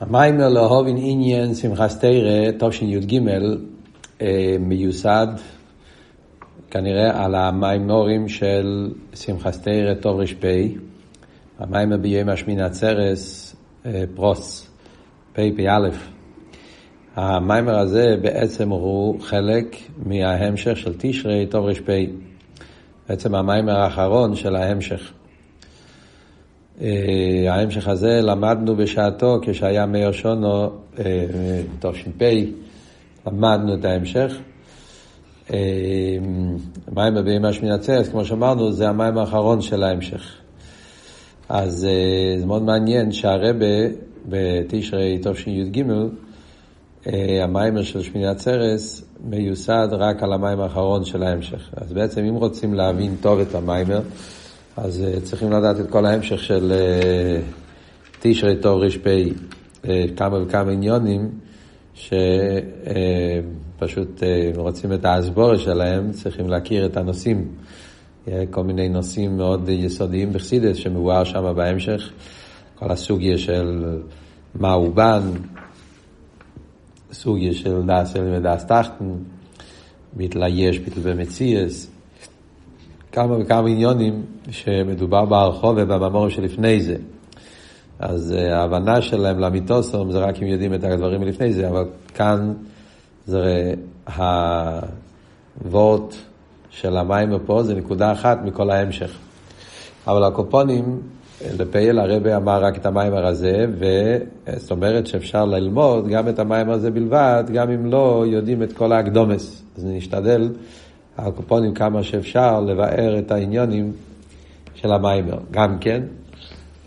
המאמר להבין עניין שמחת תורה, תשי"ג, מיוסד כנראה על המיימורים של שמחת תרא טוב ר"פ, המיימר ביום השמין עצרס פרוס, פ"פ. המאמר הזה בעצם הוא חלק מההמשך של תשרי תר"פ, בעצם המאמר האחרון של ההמשך. אה, ההמשך הזה למדנו בשעתו כשהיה מאיר שונו, אה, תש"פ, למדנו את ההמשך. אה, מים בימי השמין עצרת, כמו שאמרנו, זה המים האחרון של ההמשך. אז זה מאוד מעניין שהרבה בתשרי תשי"ג, המיימר של שמיני עצרס מיוסד רק על המים האחרון של ההמשך. אז בעצם אם רוצים להבין טוב את המיימר, אז uh, צריכים לדעת את כל ההמשך של uh, תשרי טוב ר"פ, uh, כמה וכמה עניונים שפשוט רוצים את האסבורה שלהם, צריכים להכיר את הנושאים, כל מיני נושאים מאוד יסודיים בחסידס שמבואר שם בהמשך, כל הסוגיה של מה הוא בן, סוגיה של דאס אל ודאס תחתן, ביטלה יש, ביטל במציאס, כמה וכמה עניונים שמדובר בהרחוב ובממורים שלפני זה. אז אה, ההבנה שלהם למיתוסום זה רק אם יודעים את הדברים מלפני זה, אבל כאן זה הוורט של המים פה זה נקודה אחת מכל ההמשך. אבל הקופונים, לפייל הרבה אמר רק את המים הזה, וזאת אומרת שאפשר ללמוד גם את המים הזה בלבד, גם אם לא יודעים את כל האקדומס. אז נשתדל הקופונים כמה שאפשר לבאר את העניונים של המיימר. גם כן,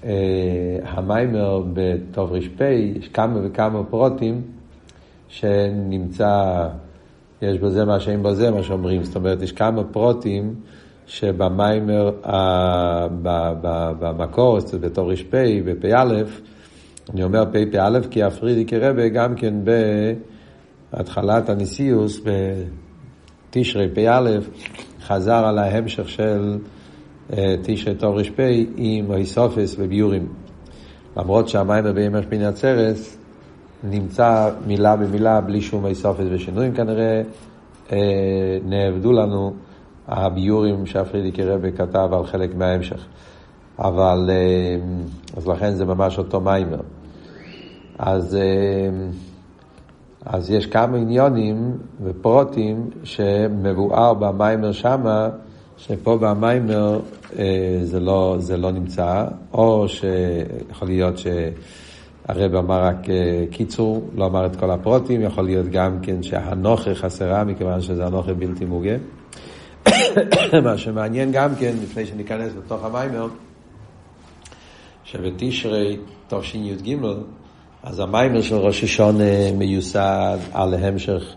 אה, המיימר בטוב ר"פ, יש כמה וכמה פרוטים שנמצא, יש בזה מה שאין בזה, מה שאומרים. זאת אומרת, יש כמה פרוטים שבמיימר, במקור, בטוב ר"פ, בפ"א, אני אומר פ"א כי הפרידיקי רבה גם כן בהתחלת הניסיוס, תשרי פ"א, חזר על ההמשך של אה, תשרי טוב ר"פ עם איסופס וביורים. למרות שהמיימר בימי השמיני עצרס נמצא מילה במילה בלי שום איסופס ושינויים כנראה, אה, נאבדו לנו הביורים שהפרידיקי רבי כתב על חלק מההמשך. אבל, אה, אז לכן זה ממש אותו מיימר. אז אז יש כמה עניונים ופרוטים שמבואר במיימר שמה, שפה במיימר אה, זה, לא, זה לא נמצא, או שיכול להיות שהרב אמר רק אה, קיצור, לא אמר את כל הפרוטים, יכול להיות גם כן שהנוכה חסרה, מכיוון שזה הנוכה בלתי מוגה. מה שמעניין גם כן, לפני שניכנס לתוך המיימר, שבתשרי תשי"ג אז המיימר של ראש השונה מיוסד על המשך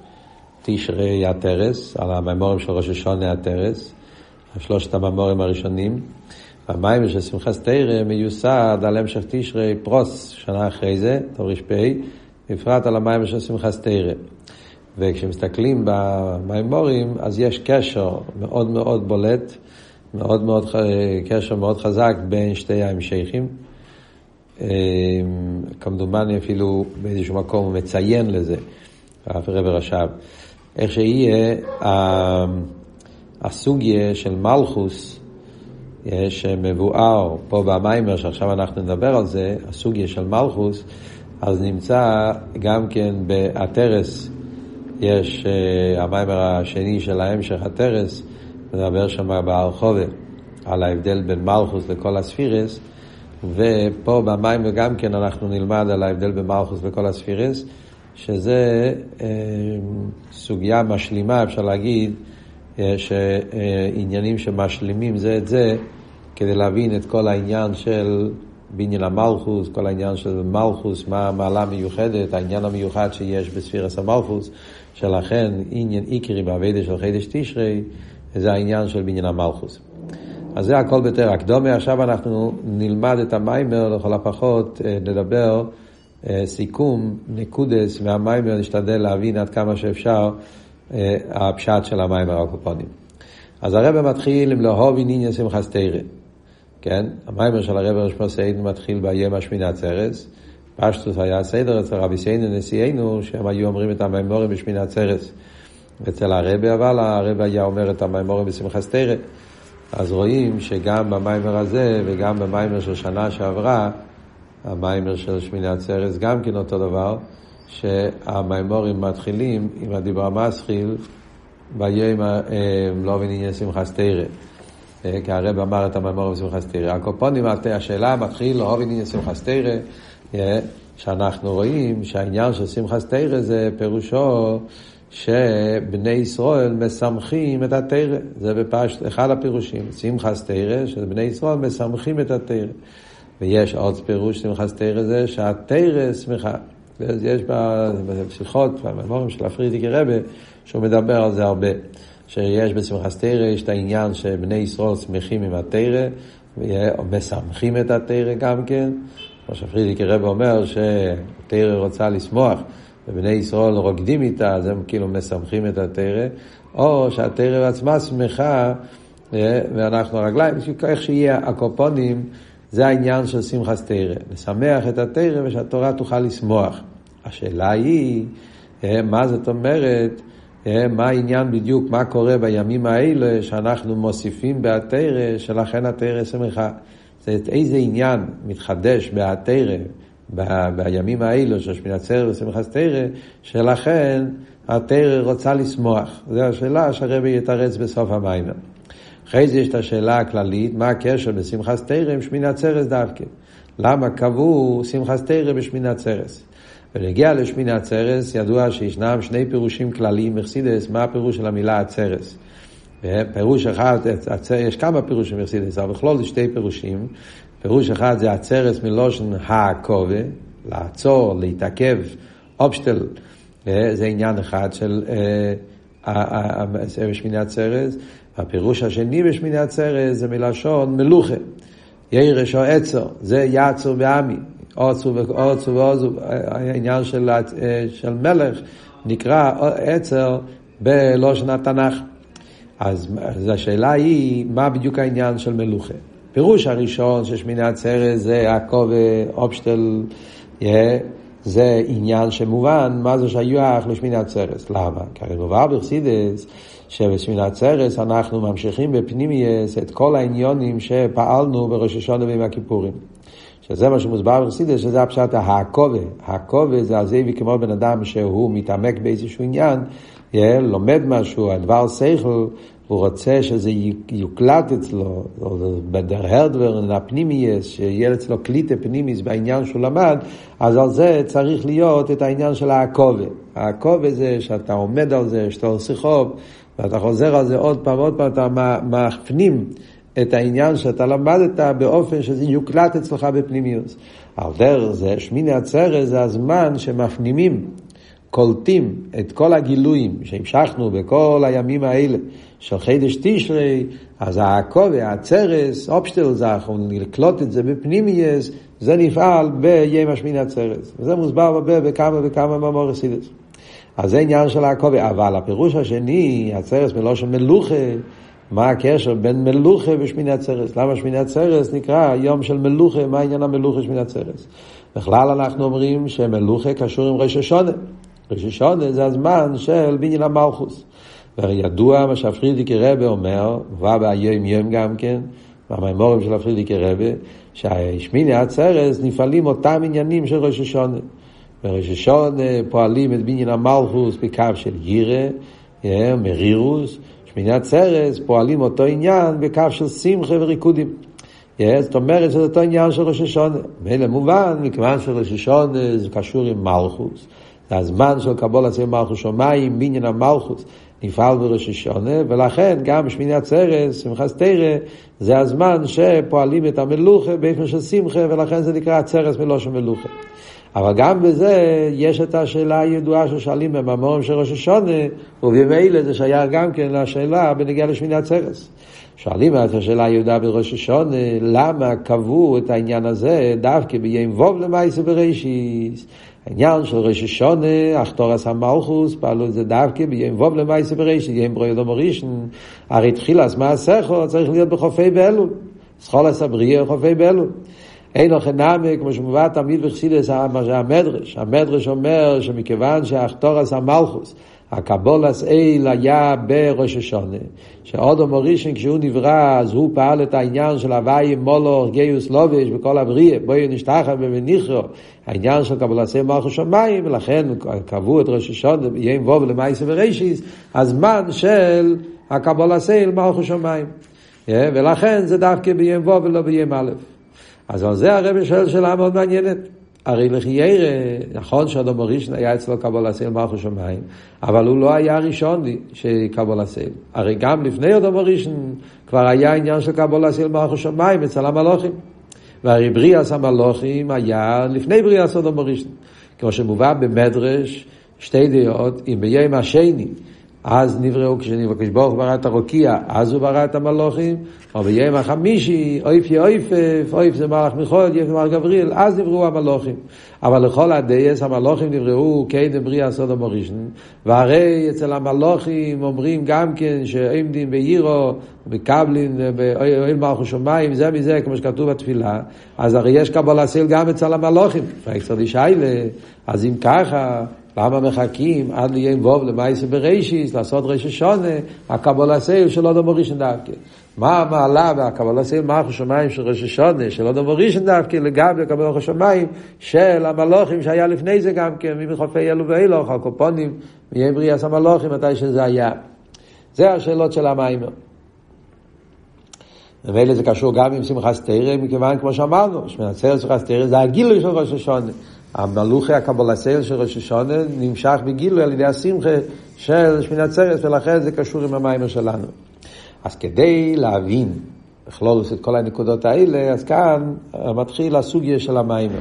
תשרי הטרס, על המיימורים של ראש השונה הטרס, שלושת המיימורים הראשונים. והמיימר של שמחת תרא מיוסד על המשך תשרי פרוס, שנה אחרי זה, תר"פ, בפרט על המיימר של שמחת תרא. וכשמסתכלים במיימורים, אז יש קשר מאוד מאוד בולט, מאוד מאוד, קשר מאוד חזק בין שתי ההמשכים. אמ, כמדומני אפילו באיזשהו מקום הוא מציין לזה, הרב רב רש"ב. איך שיהיה, הסוגיה של מלכוס, שמבואר פה במיימר, שעכשיו אנחנו נדבר על זה, הסוגיה של מלכוס, אז נמצא גם כן באתרס, יש אה, המיימר השני של ההמשך הטרס, מדבר שם בהרחובה על ההבדל בין מלכוס לכל הספירס, ופה במים וגם כן אנחנו נלמד על ההבדל בין מלכוס וכל הספירס, שזה אה, סוגיה משלימה, אפשר להגיד, אה, שעניינים שמשלימים זה את זה, כדי להבין את כל העניין של בניין המלכוס, כל העניין של מלכוס, מה המעלה המיוחדת, העניין המיוחד שיש בספירס המלכוס, שלכן עניין עיקרי בעבודה של חידש תשרי, זה העניין של בניין המלכוס. אז זה הכל בתר הקדומה. עכשיו אנחנו נלמד את המיימר, לכל הפחות אה, נדבר אה, סיכום, נקודס מהמיימר, נשתדל להבין עד כמה שאפשר אה, הפשט של המיימר הקופונים. אז הרב מתחיל עם לאהוב עניין שמחת תרא. כן? המיימר של הרב ראש פוסיידן מתחיל ביום השמיני עצרס, פשטוס היה הסדר אצל רבי סיינו נשיאנו, שהם היו אומרים את המימורים בשמין עצרס. אצל הרבי אבל הרבי היה אומר את המימורים בשמחת תרא. אז רואים שגם במיימר הזה וגם במיימר של שנה שעברה, המיימר של שמיני עצרס גם כן אותו דבר, שהמימורים מתחילים עם הדיבר המסחיל ביום אה, לא עניין שמחת תרא. אה, כי הרב אמר את המימורים בשמחת תרא. הקופונים, השאלה מתחיל לא עניין שמחת תרא, אה, שאנחנו רואים שהעניין של שמחת תרא זה פירושו שבני ישראל מסמכים את התרא, זה בפשט, אחד הפירושים, שמחת תרא, שבני ישראל מסמכים את התרא. ויש עוד פירוש שמחת תרא זה שהתרא שמחה. יש בשיחות, בממורים של הפרידיקי רבה, שהוא מדבר על זה הרבה. שיש בשמחת תרא, יש את העניין שבני ישראל שמחים עם התרא, ומסמכים את התרא גם כן. כמו שפרידיקי רבה אומר שתרא רוצה לשמוח. ובני ישראל רוקדים איתה, אז הם כאילו משמחים את התרא, או שהתרא עצמה שמחה, אה, ואנחנו הרגליים, איך שיהיה הקופונים, זה העניין של שמחת תרא, לשמח את התרא ושהתורה תוכל לשמוח. השאלה היא, אה, מה זאת אומרת, אה, מה העניין בדיוק, מה קורה בימים האלה שאנחנו מוסיפים בהתרא, שלכן התרא שמחה. זאת איזה עניין מתחדש בהתורה, ב- בימים האלו של שמיני עצרת ושמחת תורה, שלכן התורה רוצה לשמוח. זו השאלה שהרבי יתרץ בסוף המאמר. אחרי זה יש את השאלה הכללית, מה הקשר בשמחת תורה עם שמיני עצרת דווקא? למה קבעו שמחת תורה בשמיני עצרת? ונגיע לשמיני עצרת, ידוע שישנם שני פירושים כלליים בחסידות, מה הפירוש של המילה עצרת. פירוש אחד, יש כמה פירושים מחסידס, אבל בכלול זה שתי פירושים. פירוש אחד זה הצרס מלושן העקובה, לעצור, להתעכב, אופשטל, זה עניין אחד של בשמיני הצרס. הפירוש השני בשמיני הצרס זה מלשון מלוכה, ירש או עצר, זה יעצור בעמי, עוצו ועוצו ועוזו, העניין של, של מלך נקרא עצר בלושן התנ"ך. אז, אז השאלה היא, מה בדיוק העניין של מלוכה? פירוש הראשון של שמיני עצרת זה הכובע אופשטל, yeah, זה עניין שמובן מה זה שייך לשמיני עצרת. למה? כי הרי מובן בחסידס שבשמיני עצרת אנחנו ממשיכים בפנימייס את כל העניונים שפעלנו בראש השונה בימי הכיפורים. שזה מה שמוסבר בחסידס, שזה הפשט הכובע. הכובע זה הזאבי כמו בן אדם שהוא מתעמק באיזשהו עניין, yeah, לומד משהו, הדבר שכל, הוא רוצה שזה יוקלט אצלו, בדר הרדבר, הפנימייס, שיהיה אצלו קליטה פנימיס בעניין שהוא למד, אז על זה צריך להיות את העניין של העקובה. העקובה זה שאתה עומד על זה, שאתה עושה חוב, ואתה חוזר על זה עוד פעם, עוד פעם, אתה מפנים את העניין שאתה למדת באופן שזה יוקלט אצלך בפנימיוס. על דרך זה, שמיני עצרת זה הזמן שמפנימים. קולטים את כל הגילויים שהמשכנו בכל הימים האלה של חודש תשרי, אז העיכוב ועצרת, אפשטעלן זיך, לקלוט את זה בפנימיות, זה נפעל ביום השמיני עצרת. וזה מוסבר הרבה בכמה וכמה מאמרי חסידות. אז זה עניין של העיכוב, אבל הפירוש השני, עצרת מלשון מלוכה, מה הקשר בין מלוכה ושמיני עצרת? למה שמיני עצרת נקרא יום של מלוכה? מה עניין המלוכה שמיני עצרת? בכלל אנחנו אומרים שמלוכה קשור עם ראש השונה. ראש השונה זה הזמן של בניין המלכוס. והרי ידוע מה שהפרידיקי רבה אומר, הובא ביום יום גם כן, במימורים של הפרידיקי רבה, שהשמיני עצרס נפעלים אותם עניינים של ראש השונה. בראש השונה פועלים את בניין המלכוס בקו של יירה, מרירוס, שמיני עצרס פועלים אותו עניין בקו של שמחה וריקודים. זאת אומרת שזה אותו עניין של ראש השונה. מילא מובן, מכיוון שראש השונה זה קשור עם מלכוס. הזמן של קבול עצמי מלכוס שמיים, בניין המלכוס, נפעל בראש השונה, ולכן גם בשמיני עצרת, שמחת תרא, זה הזמן שפועלים את המלוכה באופן של שמחה, ולכן זה נקרא עצרת מלושן מלוכה. אבל גם בזה יש את השאלה הידועה ששואלים במאמרים של ראש השונה, ובמילא זה שייך גם כן לשאלה בנגיעה לשמיני עצרת. שואלים את השאלה היהודה בראש השונה, למה קבעו את העניין הזה דווקא ביום ווב למעשה בראשיס? העניין של ראש השונה, אחתורס המלכוס, פעלו את זה דווקא ביום ווב למעשה בראשיס, יום ברוי אדום הראשון, הרי תחילס מעשיכו צריך להיות בחופי באלול, סחולס הבריאה חופי באלול. אין לו חנמי, כמו שמובא תמיד בחסידס המדרש. המדרש אומר שמכיוון שהאחתורס המלכוס, הקבולס אל היה בראש השונה, שאודו מורישן כשהוא נברא אז הוא פעל את העניין של הוואי מולוך גיוס לובש בכל הבריאה, בואי נשתחת ובניחו, העניין של קבולס אל מלכוס שמיים, ולכן קבעו את ראש השונה, יים ווב למייסה ורישיס, הזמן של הקבולס אל מלכוס שמיים. ולכן זה דווקא בים ווב ולא בים א'. אז על זה הרב שואל שאלה מאוד מעניינת. הרי לחיירה, נכון שאדום הראשון היה אצלו קבול הסייל מלכו שמיים, אבל הוא לא היה הראשון שקבול הסייל. הרי גם לפני אדום הראשון כבר היה עניין של קבול הסייל מלכו שמיים אצל המלוכים. והרי בריאס המלוכים היה לפני בריאס אדום הראשון. כמו שמובא במדרש, שתי דעות, אם ביום השני אז נבראו כשנבקש ברוך ברא את הרוקיע, אז הוא ברא את המלוכים, או ביום החמישי, אויפי אויפף, אויף זה מלאך מיכול, יפי מלאך גבריאל, אז נבראו המלוכים. אבל לכל הדעות המלאכים נבראו קודם בריאת אדם הראשון, והרי אצל המלאכים אומרים גם כן שעומדים ביראה, מקבלין, עול מלכות שמיים, זה מזה, כמו שכתוב בתפילה, אז הרי יש קבלת עול גם אצל המלאכים. אז אם ככה, למה מחכים עד ליום ו' למעשה בראשית, לעשות ראש השנה, הקבלת עול של אדם הראשון דווקא. מה המעלה והקבלת עול מלכות שמיים של ראש השנה, של אדם הראשון דווקא, לגבי קבלת שמיים של המלוכים שהיה לפני זה גם כן, מחופי אלו ואילוך, הקופונים, מיום בריאס המלוכים, מתי שזה היה. זה השאלות של המיימר. ומילא זה קשור גם עם שמחת תרא, מכיוון כמו שאמרנו, שמנצר שמחת תרא זה הגילוי של ראש השונה. המלוכי הקבולסייל של ראש השונה נמשך בגילוי על ידי השמחה של שמינת צרס, ולכן זה קשור עם המיימר שלנו. אז כדי להבין, לכלול את כל הנקודות האלה, אז כאן מתחיל הסוגיה של המיימר.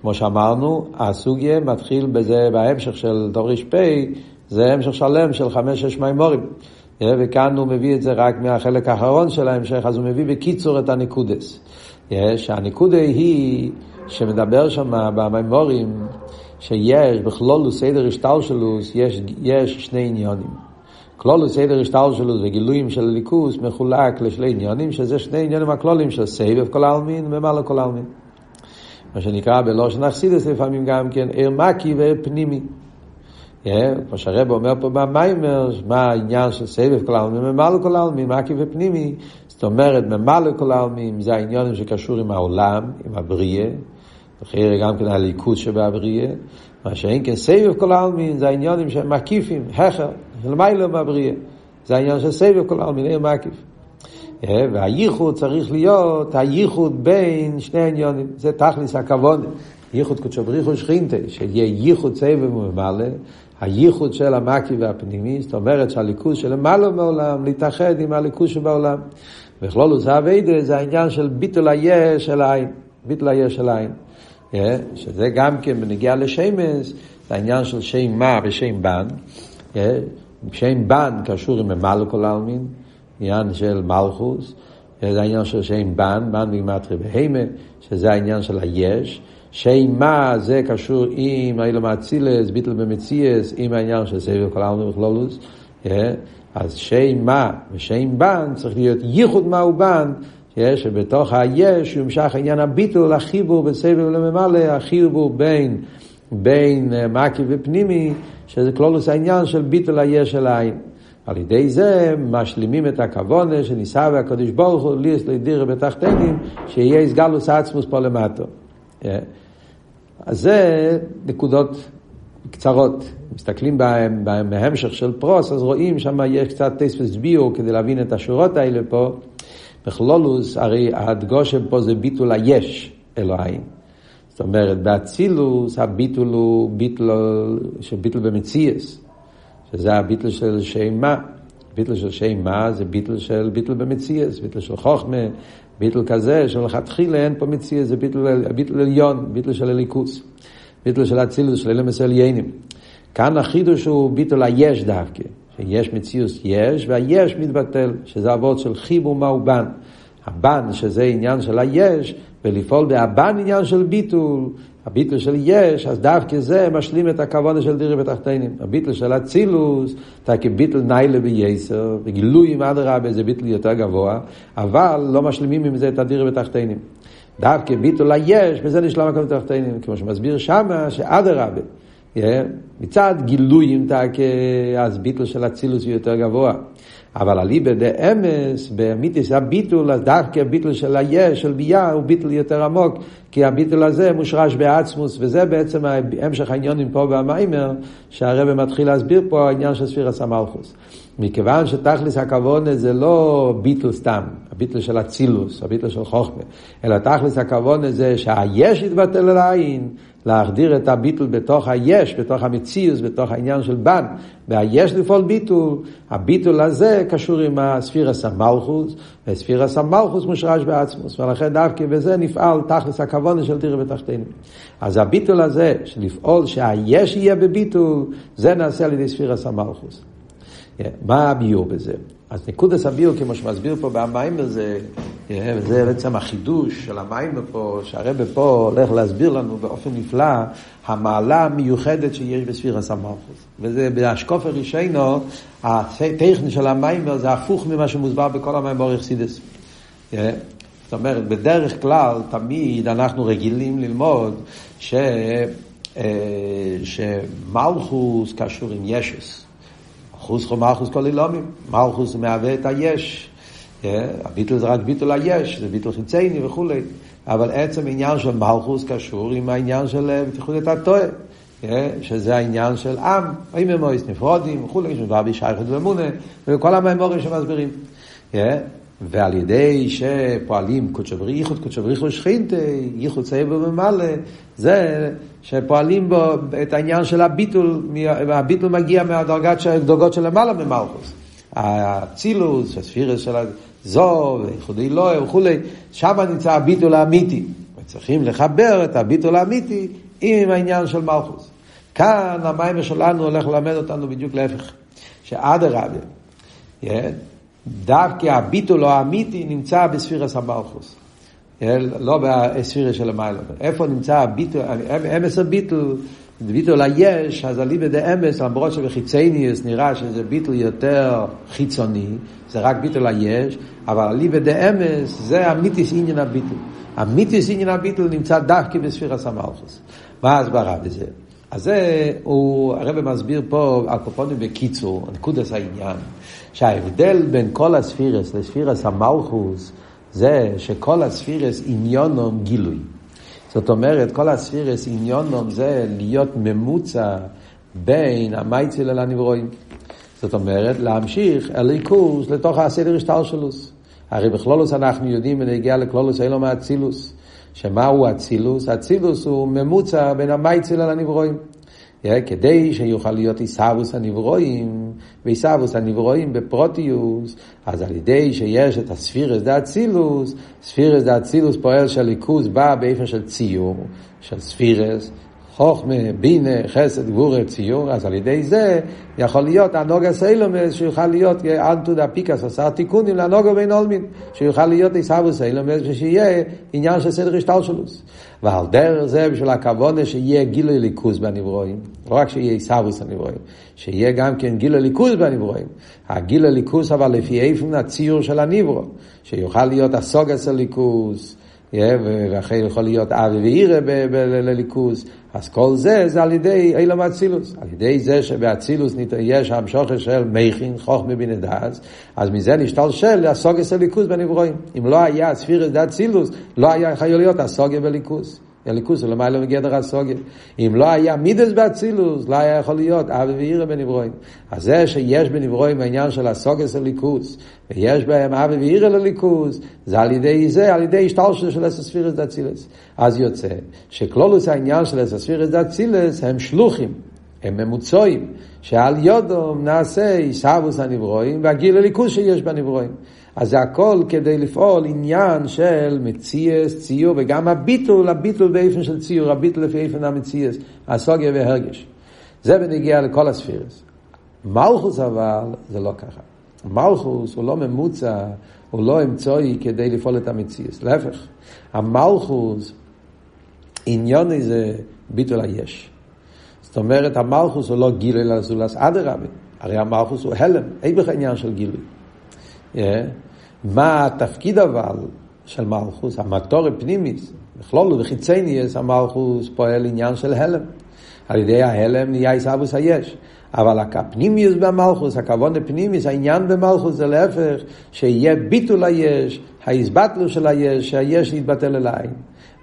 כמו שאמרנו, הסוגיה מתחיל בזה, בהמשך של דורש פ', זה המשך שלם של חמש-שש מימורים. וכאן הוא מביא את זה רק מהחלק האחרון של ההמשך, אז הוא מביא בקיצור את הנקודס. שהנקודה היא שמדבר שם במימורים שיש בכלולוס סדר השטלשלוס יש, יש שני עניונים. כלולוס סדר השטלשלוס וגילויים של ליכוס מחולק לשני עניונים שזה שני עניונים הכלולים של סבב כל העלמין ומעלה כל העלמין. מה שנקרא בלושן אכסידס לפעמים גם כן עיר מקי ועיר פנימי. כמו שהרב אומר פה במיימר, מה העניין של סבב כל העלמין ומעלה כל העלמין, מקי ופנימי, זאת אומרת, ממלא כל העלמין זה העניונים שקשור עם העולם, עם הבריאה, וחייר גם כן הליכוז שבבריאה, מה שאין כן סבב כל העלמין זה העניונים שהם מקיפים, הכר, של מיילא מהבריאה. זה העניין של סבב כל העלמין, אין מקיף. והייחוד צריך להיות הייחוד בין שני העניונים, זה תכלס הכבוד. ייחוד קודשו בריחו שכינתה, שיהיה ייחוד סבב וממלא, הייחוד של המקי והפנימי, זאת אומרת שהליכוז של למעלה מעולם, להתאחד עם הליכוז שבעולם. בכלולו זה אביידה, זה העניין של ביטול היש של העין, ביטול היש של העין. שזה גם כן בנגיעה לשמש, זה העניין של שם מה ושם בן. שם בן קשור עם ממלא כל העלמין, עניין של מלכוס, זה העניין של שם בן, בן בגימטרי בהימה, שזה העניין של היש. שם מה זה קשור עם אילום אצילס, ביטל במציאס, עם העניין של סבב כל העלמין וכלולוס. אז שם מה ושם בן צריך להיות ייחוד מה הוא בן, שבתוך היש יומשך עניין הביטול, החיבור בסבב לממלא, החיבור בין, בין אה, מקי ופנימי, שזה כלולוס העניין של ביטול היש של העין. על ידי זה משלימים את הכוונה שניסה והקדוש ברוך הוא ליס לדירה בתחתנים, שיהיה הסגלוס עצמוס פה למטו. אה, אז זה נקודות קצרות. מסתכלים בהם, בהם בהמשך של פרוס, אז רואים שם יש קצת טייספס ביו כדי להבין את השורות האלה פה. בכלולוס, הרי הדגושם פה זה ביטול היש אלוהים. זאת אומרת, באצילוס הביטול הוא ביטול, של ביטול במציאס, שזה הביטול של שם מה. ביטול של שם מה זה ביטול של ביטול במציאס, ביטול של חוכמה, ביטול כזה שלכתחילה אין פה מציאס, זה ביטול, ביטול עליון, ביטול של הליכוס, ביטול של אצילוס, של אלמס עליינים. כאן החידוש הוא ביטול היש דווקא. שיש מציאוס יש, והיש מתבטל, שזה אבות של חיבור מהו בן. הבן, שזה עניין של היש, ולפעול בהבן עניין של ביטול, הביטול של יש, אז דווקא זה משלים את הכוונה של דירי בתחתינים. הביטול של אצילוס, אתה כביטול ניילה בייסר, וגילוי עם אדרבה זה ביטול יותר גבוה, אבל לא משלימים עם זה את הדירי בתחתינים. דווקא ביטול היש, בזה נשלם הכל תחתינים, כמו שמסביר שמה, שאדרבה, מצד גילויים, אז ביטול של אצילוס הוא יותר גבוה. אבל אליבא דה אמס, באמיתיס הביטול, אז דווקא הביטול של היש, של ביה, הוא ביטול יותר עמוק, כי הביטול הזה מושרש בעצמוס, וזה בעצם המשך העניונים פה במיימר, שהרבא מתחיל להסביר פה העניין של ספירס המלכוס. מכיוון שתכלס הכוונה זה לא ביטל סתם, הביטל של אצילוס, הביטל של חוכמה, אלא תכלס הכוונה זה שהיש יתבטל אל העין, להחדיר את הביטל בתוך היש, בתוך המציאוס, בתוך העניין של בן, והיש לפעול ביטול, הביטול הזה קשור עם הספירס המלכוס, וספירס המלכוס מושרש בעצמוס, ולכן דווקא בזה נפעל תכלס הכוונה של תירא בתחתינו. אז הביטול הזה, של לפעול שהיש יהיה בביטול, זה נעשה על ידי ספירס המלכוס. מה הביור בזה? אז נקודס הביור, כמו שמסביר פה במים הזה, וזה בעצם החידוש של המים פה, שהרבא פה הולך להסביר לנו באופן נפלא, המעלה המיוחדת שיש בספיר הסמכוס. וזה באשקוף הראשינו, הטכני של המים זה הפוך ממה שמוסבר בכל המים באורך סידס. זאת אומרת, בדרך כלל, תמיד אנחנו רגילים ללמוד ש... שמלכוס קשור עם ישוס. אחוז חו מלכוס כל אילומים. מלכוס מהווה את היש. הביטול זה רק ביטול היש, זה ביטול חיצייני וכולי. אבל עצם העניין של מלכוס קשור עם העניין של בטיחות את הטועה. שזה העניין של עם, האם הם מויס נפרודים וכולי, שמדבר בשייכות ואמונה, וכל המאמורים שמסבירים. ועל ידי שפועלים קודשו בריחוד, קודשו בריחוד שכינתה, ייחוד צעיר וממלא, זה שפועלים בו את העניין של הביטול, הביטול מגיע מהדרגות של למעלה ממלכוס. האצילוס, הספירס של הזו, ואיחוד אלוהי וכולי, שם נמצא הביטול האמיתי. וצריכים לחבר את הביטול האמיתי עם העניין של מלכוס. כאן המים שלנו הולך ללמד אותנו בדיוק להפך, שאדרבה, דווקא הביטול האמיתי נמצא בספירס המלכוס. לא בספירה של המיילה. איפה נמצא הביטול, אמס הביטול, ביטול היש, אז אליבא דאמס, למרות שבחיצניוס נראה שזה ביטול יותר חיצוני, זה רק ביטול היש, אבל אליבא דאמס זה המיתיס עניין הביטול. המיתיס עניין הביטול נמצא דווקא בספירס המלכוס. מה ההסברה בזה? אז זה, הוא, הרב מסביר פה, הקופונים בקיצור, נקודס העניין, שההבדל בין כל הספירס לספירס המלכוס, זה שכל הספירס עניונום גילוי. זאת אומרת, כל הספירס עניונום זה להיות ממוצע בין המייציל אל הנברואים. זאת אומרת, להמשיך אליקוס לתוך הסדר השטלשלוס. הרי בכלולוס אנחנו יודעים ונגיע לכלולוס אילום האצילוס. שמהו אצילוס? אצילוס הוא ממוצע בין המייציל אל הנברואים. כדי שיוכל להיות עיסאוווס הנברואים, ועיסאוווס הנברואים בפרוטיוס, אז על ידי שיש את הספירס דה אצילוס, ספירות דאצילות פועל שאלוקות בא באופן של ציור, של ספירות, חוכמה, בינה, חסד, גבורה, ציור, אז על ידי זה יכול להיות הנהגת העולמות, שיוכל להיות אנת הוא דאפיקת, עשר תיקונין לאנהגא בהון עלמין, שיוכל להיות עיסאוווס סיילומס, ושיהיה עניין של סדר השתלשלות. ועל דרך זה בשביל הכוונה שיהיה גילוי אלוקות בנבראים, לא רק שיהיה התהוות הנבראים, שיהיה גם כן גילוי אלוקות בנבראים. הגילוי ליכוז אבל לפי איפן הציור של הנברו, שיוכל להיות הסוגס הליכוז, ואחרי יכול להיות אבי ואירה לליכוז, אז כל זה זה על ידי אילם אצילוס. על ידי זה שבאצילוס יש המשוכר של מייכין, חוכמה בנדאז, אז מזה נשתלשל הסוגס הליכוז בנברואים. אם לא היה ספירס דאצילוס, לא היה יכול להיות הסוגיה בליכוז. הליכוס זה למעלה מגדר הסוגיה. אם לא היה מידס באצילוס, לא היה יכול להיות אבי ואירה בנברואים. אז זה שיש בנברואים העניין של הסוגס הליכוס, ויש בהם אבי ואירה לליכוס, זה על ידי זה, על ידי השתלשל של אסספירס דאצילס. אז יוצא שכלולוס העניין של אסספירס דאצילס הם שלוחים. הם ממוצעים, שעל יודום נעשה עיסאוווס הנברואים והגיל הליכוז שיש בנברואים. אז זה הכל כדי לפעול עניין של מציאס, ציור, וגם הביטול, הביטול באיפן של ציור, הביטול לפי איפן המציאס, הסוגיה והרגש. זה בנגיע לכל הספירס. מלכוס אבל זה לא ככה. מלכוס הוא לא ממוצע, הוא לא אמצעי כדי לפעול את המציאס. להפך, המלכוס, עניון זה ביטול היש. זאת אומרת, המלכוס הוא לא גילוי לזולס אדרבה. הרי המלכוס הוא הלם, אין בכלל עניין של גילוי. Yeah. מה התפקיד אבל של מלכוס, המטור הפנימיס, בכלול וחיצניאס המלכוס פועל עניין של הלם. על ידי ההלם נהיה עיסאוויס היש. אבל הפנימיוס במלכוס, הכבוד הפנימיוס, העניין במלכוס זה להפך, שיהיה ביטול היש, ההסבטלו של היש, שהיש יתבטל אל העין.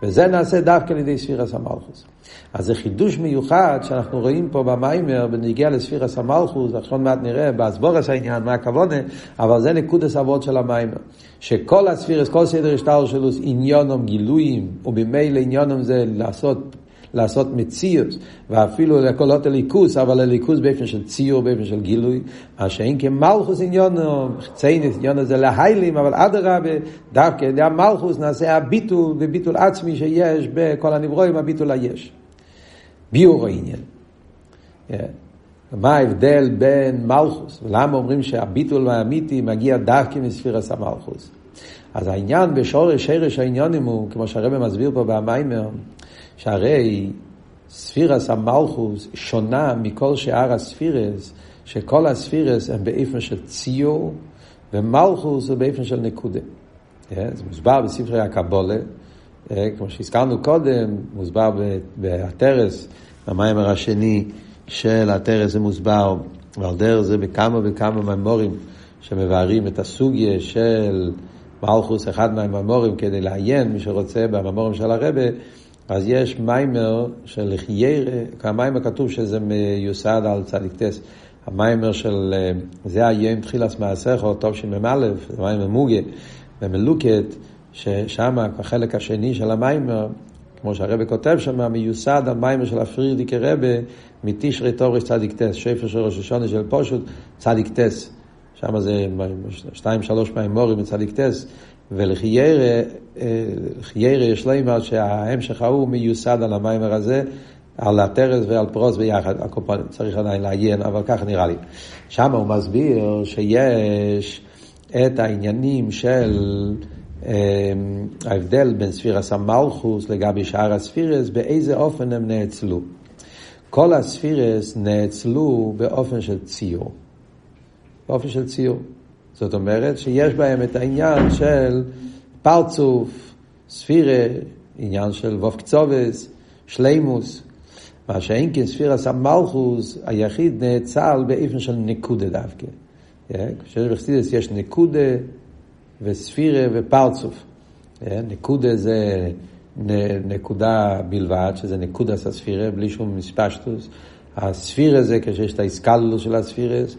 וזה נעשה דווקא על ידי ספירס המלכוס. אז זה חידוש מיוחד שאנחנו רואים פה במיימר בנגיע לספירס המלכוס, ועכשיו מעט נראה באסבורס העניין, מה הכוונה, אבל זה נקודס אבות של המיימר. שכל הספירס, כל סדר השטר שלו, עניונם גילויים, וממילא עניונם זה לעשות לעשות מציאות, ואפילו לקולות הליכוס, אבל הליכוס באופן של ציור, באופן של גילוי, מה שאין כמלכוס עניונו, ציינס עניונו זה להיילים, אבל אדרבה, דווקא על ידי המלכוס נעשה הביטול, וביטול עצמי שיש בכל הנברואים, הביטול היש. ביור העניין. מה ההבדל בין מלכוס, ולמה אומרים שהביטול האמיתי מגיע דווקא מספירס המלכוס. אז העניין בשורש, שרש העניונים הוא, כמו שהרבא מסביר פה במיימר, שהרי ספירס המלכוס שונה מכל שאר הספירס, שכל הספירס הם באיפן של ציור, ומלכוס הוא באיפן של נקודה. זה מוסבר בספרי הקבולה, כמו שהזכרנו קודם, מוסבר בהתרס, המיימר השני של התרס זה מוסבר, ועל דרך זה בכמה וכמה מימורים שמבארים את הסוגיה של מלכות, אחד מהמאמרים, כדי לעיין, מי שרוצה, במאמרים של הרבה, אז יש מאמר של חיירה, המאמר כתוב שזה מיוסד על צ"ט. המאמר של, אה, זה היום תחילת מעשיך, תשמ"א, זה מאמר מוגה, ומלוקט, ששם החלק השני של המאמר, כמו שהרבי כותב שם, מיוסד על מאמר של ה פריערדיקער רבי, מתשרי תורש צדיק טס, שפר של ראש השונה של פושוט, צדיק טס. שם זה שתיים שלוש מיימורים מצדיק טס, ולחיירה יש לימר שההמשך ההוא מיוסד על המיימר הזה, על הטרס ועל פרוס ביחד, הקופונים, צריך עדיין לעיין, אבל ככה נראה לי. שם הוא מסביר שיש את העניינים של ההבדל בין ספירס המלכוס לגבי שאר הספירס, באיזה אופן הם נאצלו. כל הספירס נאצלו באופן של ציור. באופן של ציור. זאת אומרת שיש בהם את העניין של פרצוף, ספירה, עניין של ווף קצובס, שלימוס, מה שאין כן ספירס המלכוס, היחיד נאצל באופן של נקודה דווקא. כשיש בחסידס יש נקודה וספירה ופרצוף. נקודה זה נקודה בלבד, שזה נקודה הספירה, בלי שום מספשטוס. הספירה זה כשיש את האיסקלוס של הספירס,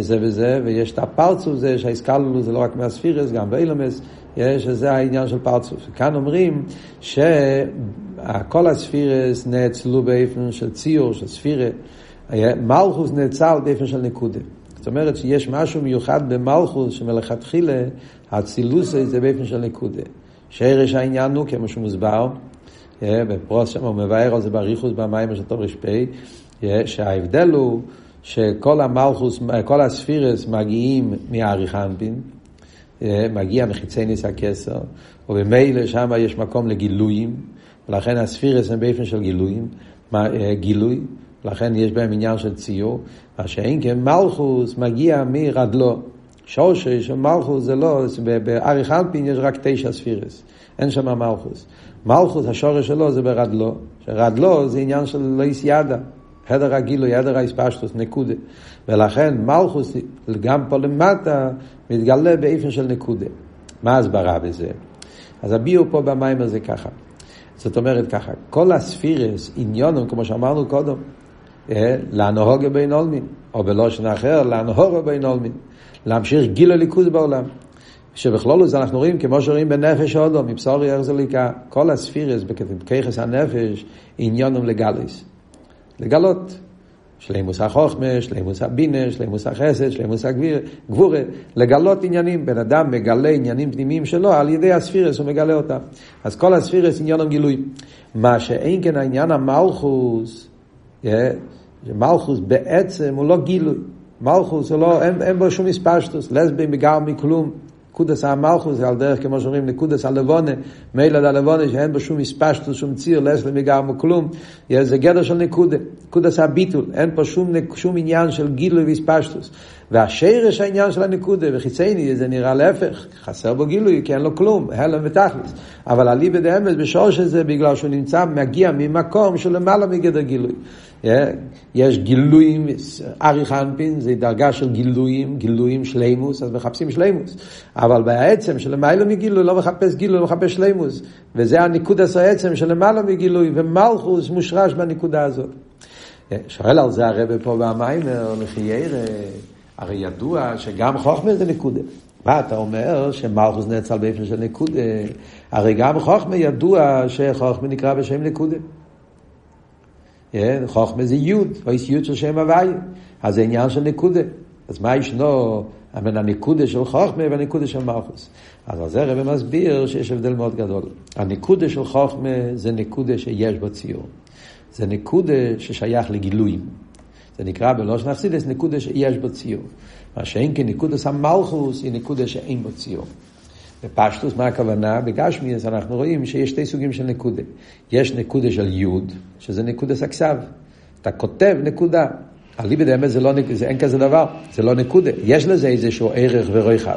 זה וזה, ויש את הפרצוף זה שהאיסקללו זה לא רק מהספירס, גם באילומס, יש, שזה העניין של פרצוף. כאן אומרים שכל הספירס נאצלו באופן של ציור, של ספירה, מלכוס נאצל באופן של נקודה. זאת אומרת שיש משהו מיוחד במלכוס שמלכתחילה הצילוס זה באופן של נקודה. שרש העניין הוא, כמו שמוסבר, בפרוס שם הוא מבאר על זה בריחוס במים של תורש פ', שההבדל הוא שכל המלכוס, כל הספירס מגיעים מהאריכנפין, אה, מגיע מחיצי ניס הכסר, ובמילא שם יש מקום לגילויים, ולכן הספירס הם באופן של גילויים, אה, גילוי, לכן יש בהם עניין של ציור, מה שאין כן מלכוס מגיע מרדלו. שורשי של מלכוס זה לא, באריך אנפין יש רק תשע ספירס, אין שם מלכוס. מלכוס, השורש שלו זה ברדלו, שרדלו זה עניין של לא יסיידה. הדר הגילוי, הדר האספשטוס, נקודה. ולכן מלכוס, גם פה למטה, מתגלה באיפן של נקודה. מה ההסברה בזה? אז הביאו פה במים הזה ככה. זאת אומרת ככה, כל הספירס, עניונם, כמו שאמרנו קודם, אה, להנהוגה בין עולמין, או בלושן אחר, להנהוגה בין עולמין. להמשיך גיל הליכוז בעולם. שבכלולוס אנחנו רואים, כמו שרואים בנפש אודו, מבשורי איך זה ליקה, כל הספירס, בככס הנפש, עניונם לגליס. לגלות. שלימוס החוכמה, שלימוס הבינה, שלימוס החסד, שלימוס הגבורה, לגלות עניינים. בן אדם מגלה עניינים פנימיים שלו, על ידי הספירס הוא מגלה אותם. אז כל הספירס עניון גילוי. מה שאין כן העניין המלכוס, מלכוס בעצם הוא לא גילוי. מלכוס הוא לא, אין, אין בו שום מספשטוס, לסבים בגר מכלום. נקודס המלכוס זה על דרך, כמו שאומרים, נקודס הלבונה, מילא הלבונה, שאין בו שום מספשטוס, שום ציר, לס למגרם וכלום, זה גדר של נקודה, נקודס הביטול, אין פה שום, שום עניין של גילוי והספשטוס. והשרש העניין של הנקודה, וחיצייני, זה נראה להפך, חסר בו גילוי, כי אין לו כלום, הלם ותכלס. אבל אליבא דאמס, בשורש הזה, בגלל שהוא נמצא, מגיע ממקום של למעלה מגדר גילוי. יש גילויים, אריך אנפין זה דרגה של גילויים, גילויים שלימוס, אז מחפשים שלימוס. אבל בעצם של למעלה מגילוי לא מחפש גילוי, לא מחפש שלימוס. וזה הניקודס העצם של למעלה מגילוי, ומלכוס מושרש בנקודה הזאת. שואל על זה הרב פה במיימר, ירא, הרי ידוע שגם חוכמה זה נקודה. מה אתה אומר שמלכוס נעצל באופן של נקודה? הרי גם חוכמה ידוע שחוכמה נקרא בשם נקודה. חוכמה זה יוד, או יוד של שם הוואי, אז זה עניין של נקודה. אז מה ישנו בין הנקודה של חוכמה והנקודה של מלכוס? אז על זה הרב מסביר שיש הבדל מאוד גדול. הנקודה של חוכמה זה נקודה שיש בו ציור. זה נקודה ששייך לגילויים. זה נקרא בלושן אכסידס נקודה שיש בו ציור. מה שאין כנקודס המלכוס היא נקודה שאין בו ציור. בפשטוס, מה הכוונה? בגשמיאס אנחנו רואים שיש שתי סוגים של נקודה. יש נקודה של יוד, שזה נקודס הכסב. אתה כותב נקודה. אליבא דאמת זה לא, זה אין כזה דבר, זה לא נקודה. יש לזה איזשהו ערך ורחב.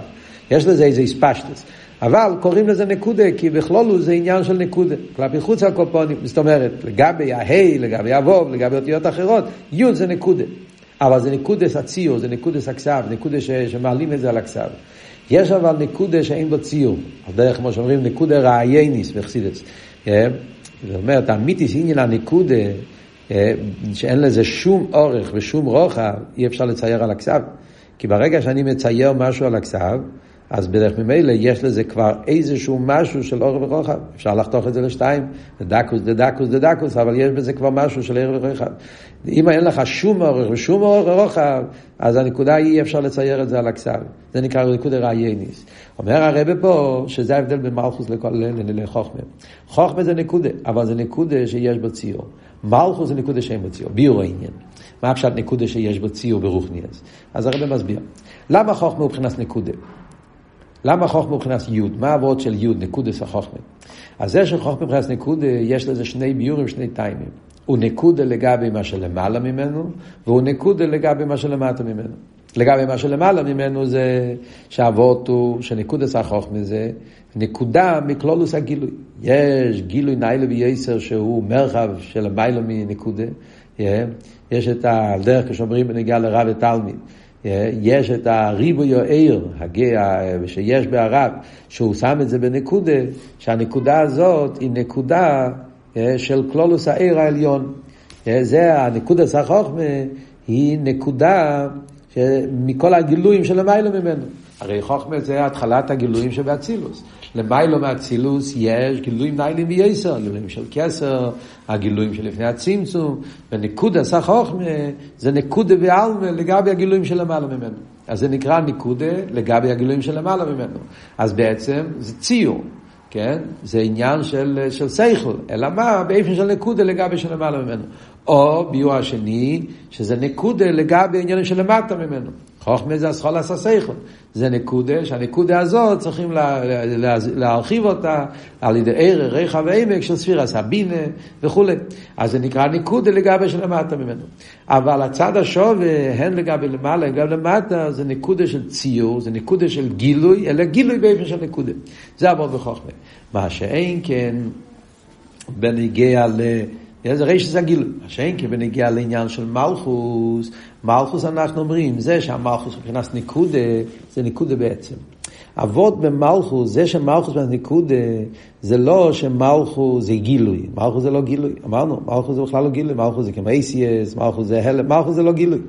יש לזה איזה הספשטוס. אבל קוראים לזה נקודה, כי בכלולו זה עניין של נקודה. כלפי חוץ הקופונים, זאת אומרת, לגבי ההי, לגבי הווב, לגבי אותיות אחרות, יוד זה נקודה. אבל זה נקודס הציור, זה נקודס הכסב, נקודה שמעלים את זה על הכסב. יש אבל נקודה שאין בו ציור, על דרך כמו שאומרים נקודה רעייניס בחסידס. אה, זאת אומרת, האמיתיס עניין הנקודה, אה, שאין לזה שום אורך ושום רוחב, אי אפשר לצייר על הכסב. כי ברגע שאני מצייר משהו על הכסב, אז בדרך ממילא יש לזה כבר איזשהו משהו של אורך ורוחב. אפשר לחתוך את זה לשתיים, דקוס, דקוס, דקוס, אבל יש בזה כבר משהו של אורך ורוחב. אם אין לך שום אורך ושום אורך ורוחב, אז הנקודה היא אפשר לצייר את זה על הכסף. זה נקרא נקודה רעייניס. אומר הרבה פה שזה ההבדל בין מלכוס לחוכמה. חוכמה זה נקודה, אבל זה נקודה שיש בו ציור. מלכוס זה נקודה שאין בו ציור, ביור העניין. מה הפשט נקודה שיש בו ציור ברוכניאס? אז הרבה מסביר. למה חוכמה הוא מבחינת נקודה? למה חוכמה מבחינת יוד? מה העבוד של יוד, נקודס החוכמה? אז זה שחוכמה מבחינת נקודה, יש לזה שני ביורים, שני טיימים. הוא נקודה לגבי מה שלמעלה ממנו, והוא נקודה לגבי מה שלמטה ממנו. לגבי מה שלמעלה ממנו זה שהאבות הוא, שנקודס החוכמה זה נקודה מכלולוס הגילוי. יש גילוי ניילה וייסר שהוא מרחב של המיילה מנקודה. יש את הדרך כשאומרים בנגיעה לרב ותלמיד. יש את הריבוי העיר, הגאה שיש בערב, שהוא שם את זה בנקודה, שהנקודה הזאת היא נקודה של כלולוס העיר העליון. זה הנקודה סחוכמה, היא נקודה מכל הגילויים של המיילו ממנו. הרי חוכמה זה התחלת הגילויים שבאצילוס. למיילו מאצילוס יש גילויים ניילים וייסר, גילויים של כסר, הגילויים שלפני הצמצום, ונקודה סך חוכמה זה נקודה ועלמה לגבי הגילויים של למעלה ממנו. אז זה נקרא נקודה לגבי הגילויים של למעלה ממנו. אז בעצם זה ציור. כן? זה עניין של, של סייכל, אלא מה? באיפה של נקודה לגבי של למעלה ממנו. או ביור השני, שזה נקודה לגבי עניינים של למטה ממנו. חוכמה זה הסחול עשה סייכל. זה נקודה, שהנקודה הזאת צריכים לה, לה, להרחיב אותה על ידי ערך, ריחה ועמק של ספירה סבינה וכולי. אז זה נקרא נקודה לגבי של למטה ממנו. אבל הצד השווה, הן לגבי למעלה, הן לגבי למטה, זה נקודה של ציור, זה נקודה של גילוי, אלא גילוי באופן של נקודה. זה עבור בחוכמה. מה שאין כן בניגיע ל... זה ריש זה הגילוי. מה שאין כן בניגיע לעניין של מלכוס, מלכוס אנחנו אומרים, זה שהמלכוס מבחינת ניקודה, זה ניקודה בעצם. אבות במלכוס, זה שמלכוס בניקודה, זה לא שמלכוס זה גילוי, מלכוס זה לא גילוי, אמרנו, מלכוס זה בכלל לא גילוי, מלכוס זה כמו אייסיאס, מלכוס זה הלם, מלכוס זה לא גילוי.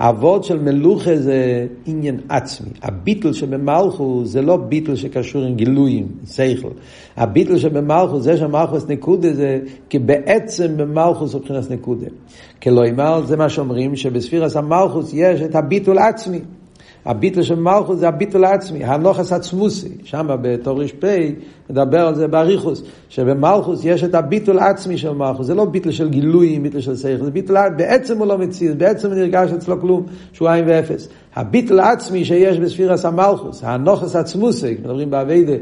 אבות של מלוכה זה עניין עצמי, הביטל שבמלכוס זה לא ביטל שקשור עם גילויים, שכל. הביטל שבמלכוס, זה שמלכוס ניקודה זה, כי בעצם במלכוס מבחינת ניקודה. כלומר, זה מה שאומרים, שבספירס המלכוס יש את הביטול עצמי. הביטל של מלכוס זה הביטל העצמי, הנוחס עצמוסי, שם בתור ר"פ מדבר על זה באריכוס, שבמלכוס יש את הביטל העצמי של מלכוס, זה לא ביטל של גילוי, ביטל של שכל, זה ביטל, בעצם הוא לא מציל, בעצם נרגש אצלו כלום, שהוא עין ואפס. הביטל העצמי שיש בספירס המלכוס, הנוחס עצמוסי, מדברים באביידה,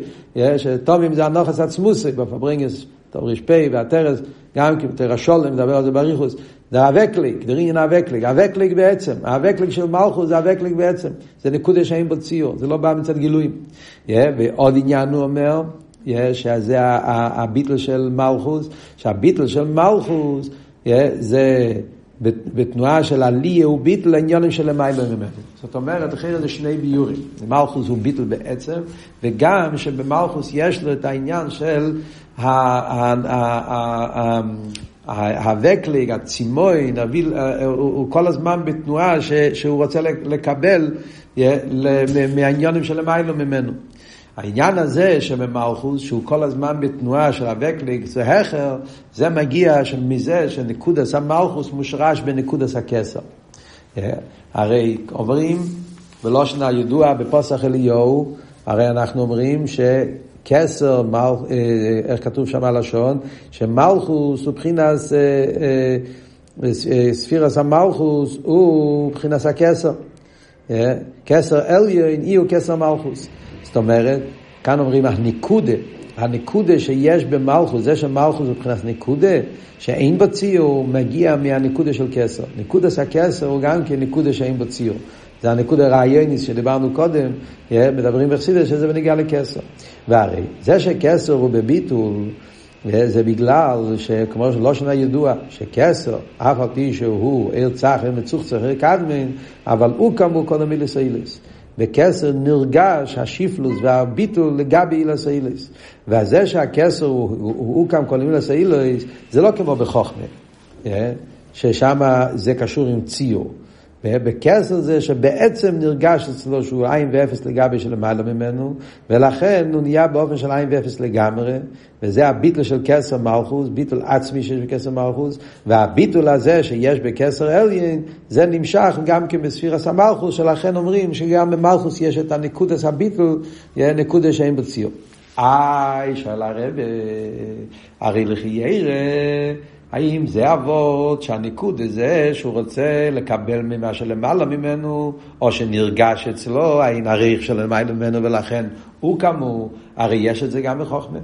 שטומים זה הנוחס עצמוסי, בפברינגס, טוב ר"פ והטרס, גם כן, תרשול, מדבר על זה באריכוס, זה אוועקלייג, זה עניין אוועקלייג, אוועקלייג בעצם, ה אוועקלייג של מלכות זה אוועקלייג בעצם, זה נקודה שאין בו ציור, זה לא בא מצד גילויים. Yeah, ועוד עניין הוא אומר, yeah, שזה הביטול של מלכות, שהביטול של מלכות yeah, זה בתנועה של עלייה הוא ביטול לעניינים של למעלה ממנו. זאת אומרת, אחרי זה שני ביורים. מלכות הוא ביטול בעצם, וגם שבמלכות יש לו את העניין של ה אוועקלייג, הצימאון, הוא כל הזמן בתנועה שהוא רוצה לקבל מהעניינים של למעלה ממנו. העניין הזה שבמלכות, שהוא כל הזמן בתנועה של ה אוועקלייג, זה הכר, זה מגיע מזה שנקודת המלכות מושרש בנקודת הכתר. הרי אומרים, בלשון הידוע בפתח אליהו, הרי אנחנו אומרים ש... כסר, מל, אה, איך כתוב שם הלשון? שמלכוס הוא מבחינת אה, אה, ספירס המלכוס הוא מבחינת הכסר. כסר אליין אי הוא כסר מלכוס. זאת אומרת, כאן אומרים הניקודה, הניקודה שיש במלכוס, זה שמלכוס הוא מבחינת ניקודה, שאין בו ציור, מגיע מהניקודה של כסר. ניקודס הכסר הוא גם כן ניקודה שאין בו ציור. זה הנקוד הרעיוניס שדיברנו קודם, מדברים בחסידס שזה בנגיע לכסר. והרי זה שכסר הוא בביטול, זה בגלל שכמו שלא שנה ידוע, שכסר, אף על פי שהוא עיר צחר מצוחצח עיר קדמין, אבל הוא כאמור קודם אילס אילס. בכסר נרגש השיפלוס והביטול לגבי אילס אילס. וזה שהכסר הוא, הוא, הוא כאן קודם אילס אילס, זה לא כמו בחוכמה, ששם זה קשור עם ציור. בכסר זה שבעצם נרגש אצלו שהוא עין ואפס לגבי שלמעלה ממנו, ולכן הוא נהיה באופן של עין ואפס לגמרי, וזה הביטל של כסר מלכוס, ביטל עצמי שיש בכסר מלכוס, והביטול הזה שיש בכסר אליין, זה נמשך גם כן בספירס המלכוס, שלכן אומרים שגם במלכוס יש את הנקודס הביטל, נקודה שאין בציור. איי, שאל הרב, הרי לכי ירא האם זה אבות שהניקוד הזה שהוא רוצה לקבל ממה שלמעלה ממנו, או שנרגש אצלו האין הריח שלמעלה ממנו ולכן הוא כאמור, הרי יש את זה גם בחוכמה.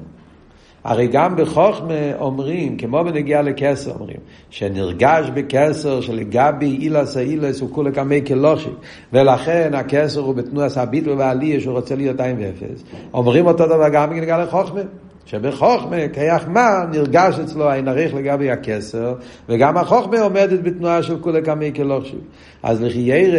הרי גם בחוכמה אומרים, כמו בנגיעה לכסר אומרים, שנרגש בכסר שלגבי אילס האילס הוא כולה קמי כלושי, ולכן הכסר הוא בתנועה סביטו ועלייה שהוא רוצה להיות עין ואפס. אומרים אותו דבר גם בנגיעה לחוכמה. שבחוכמה, כיח מה, נרגש אצלו העין עריך לגבי הכסר, וגם החוכמה עומדת בתנועה של כולי קמי כלוכשיב. אז לכי ירא,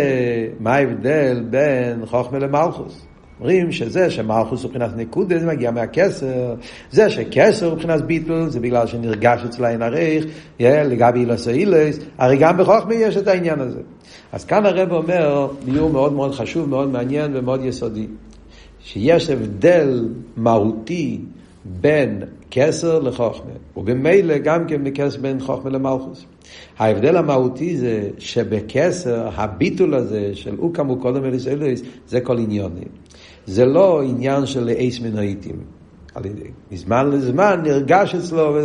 מה ההבדל בין חוכמה למלכוס? אומרים שזה שמלכוס הוא מבחינת נקודה, זה מגיע מהכסר, זה שכסר הוא מבחינת ביטל, זה בגלל שנרגש אצל העין עריך, לגבי אילוס אילוס, הרי גם בחוכמה יש את העניין הזה. אז כאן הרב אומר, ביור מאוד מאוד חשוב, מאוד מעניין ומאוד יסודי, שיש הבדל מהותי בין כסר לחוכמה, ובמילא גם כן בכסר בין חוכמה למלכוס. ההבדל המהותי זה שבכסר הביטול הזה של אוקם וקודם אליס אלוהיס זה כל עניוני. זה לא עניין של אייס מנויטים. מזמן לזמן נרגש אצלו,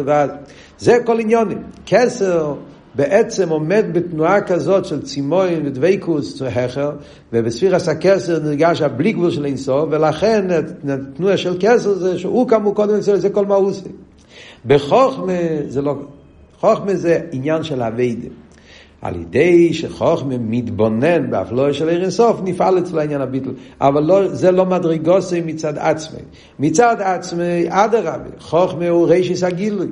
זה כל עניוני. כסר בעצם עומד בתנועה כזאת של צימוין ודוויקוס החר, ובספירס הכסר נרגש הבלי גבול של אינסוף, ולכן התנועה של כסר זה שהוא כאמור קודם אצלו, זה כל מה הוא עושה. בחוכמה זה לא, חוכמה זה עניין של אביידה. על ידי שחוכמה מתבונן באפלואה של עיר אינסוף, נפעל אצלו העניין הביטל. אבל לא, זה לא מדרגוסי מצד עצמי. מצד עצמי, אדרבה, חוכמה הוא רישיס הגילוי.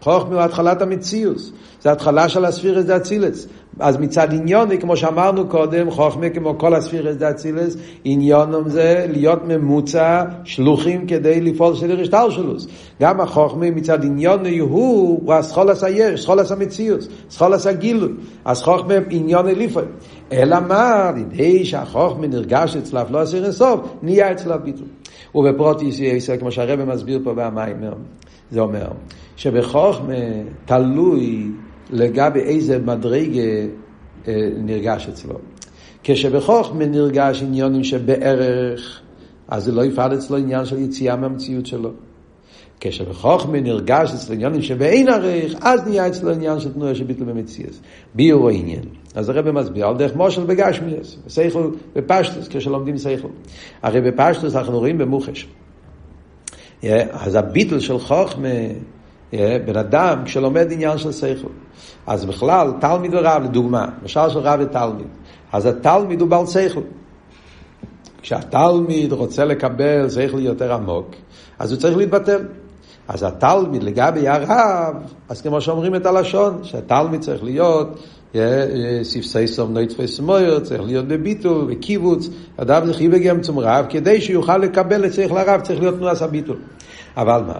חוכמה הוא התחלת המציאוס, זה התחלה של הספירס דה אצילס. אז מצד עניוני, כמו שאמרנו קודם, חוכמה כמו כל הספירס דה אצילס, עניונם זה להיות ממוצע שלוחים כדי לפעול של הרשתל שלוס. גם החוכמה מצד עניוני הוא, הוא הסחולס היש, סחולס המציאוס, סחולס הגילוי. אז חוכמה עניוני לפעמים. אלא מה, על ידי שהחוכמה נרגש אצלו, לא עשיר אינסוף, נהיה אצלו ביטול. ובפרוטיס יסר, כמו שהרבא מסביר פה במים, זה אומר שבחוכמה תלוי לגבי איזה מדרגה אה, נרגש אצלו. כשבחוכמה נרגש עניונים שבערך, אז זה לא יפעל אצלו עניין של יציאה מהמציאות שלו. כשבחוכמה נרגש אצלו עניינים שבאין ערך, אז נהיה אצלו עניין של תנועה שביטל במציאס. ביור העניין. אז הרב מסביר על דרך מושל בגשמיאס, סייכל בפשטוס, כשלומדים סייכל. הרי בפשטוס אנחנו רואים במוחש. אז הביטל של חוכמה, בן אדם כשלומד עניין של סייכל. אז בכלל, תלמיד ורב, לדוגמה, משל של רב ותלמיד. אז התלמיד הוא בעל סייכל. כשהתלמיד רוצה לקבל שכל יותר עמוק, אז הוא צריך להתבטל. אז התלמיד לגבי הרב, אז כמו שאומרים את הלשון, שהתלמיד צריך להיות ספסי סום נויטפי סמויר, צריך להיות בביטול, בקיבוץ, אדם זה חייב גם צום רב, כדי שיוכל לקבל את שכל הרב, צריך להיות תנועה הביטול. אבל מה?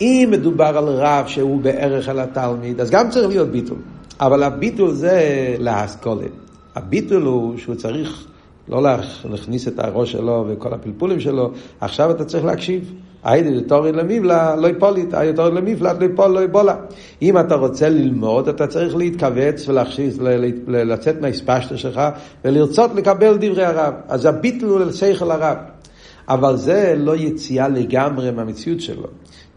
אם מדובר על רב שהוא בערך על התלמיד, אז גם צריך להיות ביטול. אבל הביטול זה להשכולה. הביטול הוא שהוא צריך לא להכניס את הראש שלו וכל הפלפולים שלו, עכשיו אתה צריך להקשיב. היידי תורי למיבלה לא יפולית, היידי תורי למיבלה לא יפול לא יבולה. אם אתה רוצה ללמוד, אתה צריך להתכווץ ולהכניס, לצאת מהספשטה שלך ולרצות לקבל דברי הרב. אז הביטל הוא לשכל הרב. אבל זה לא יציאה לגמרי מהמציאות שלו.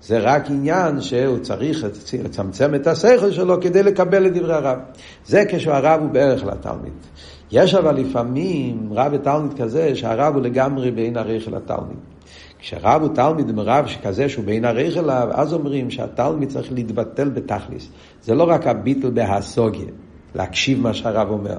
זה רק עניין שהוא צריך לצמצם את השכל שלו כדי לקבל את דברי הרב. זה כשהרב הוא בערך לתלמיד. יש אבל לפעמים רב ותלמיד כזה שהרב הוא לגמרי בין הרייך לתלמיד. כשרב הוא תלמיד עם רב כזה שהוא בין הרייך אליו, אז אומרים שהתלמיד צריך להתבטל בתכליס. זה לא רק הביטל בהסוגיה, להקשיב מה שהרב אומר.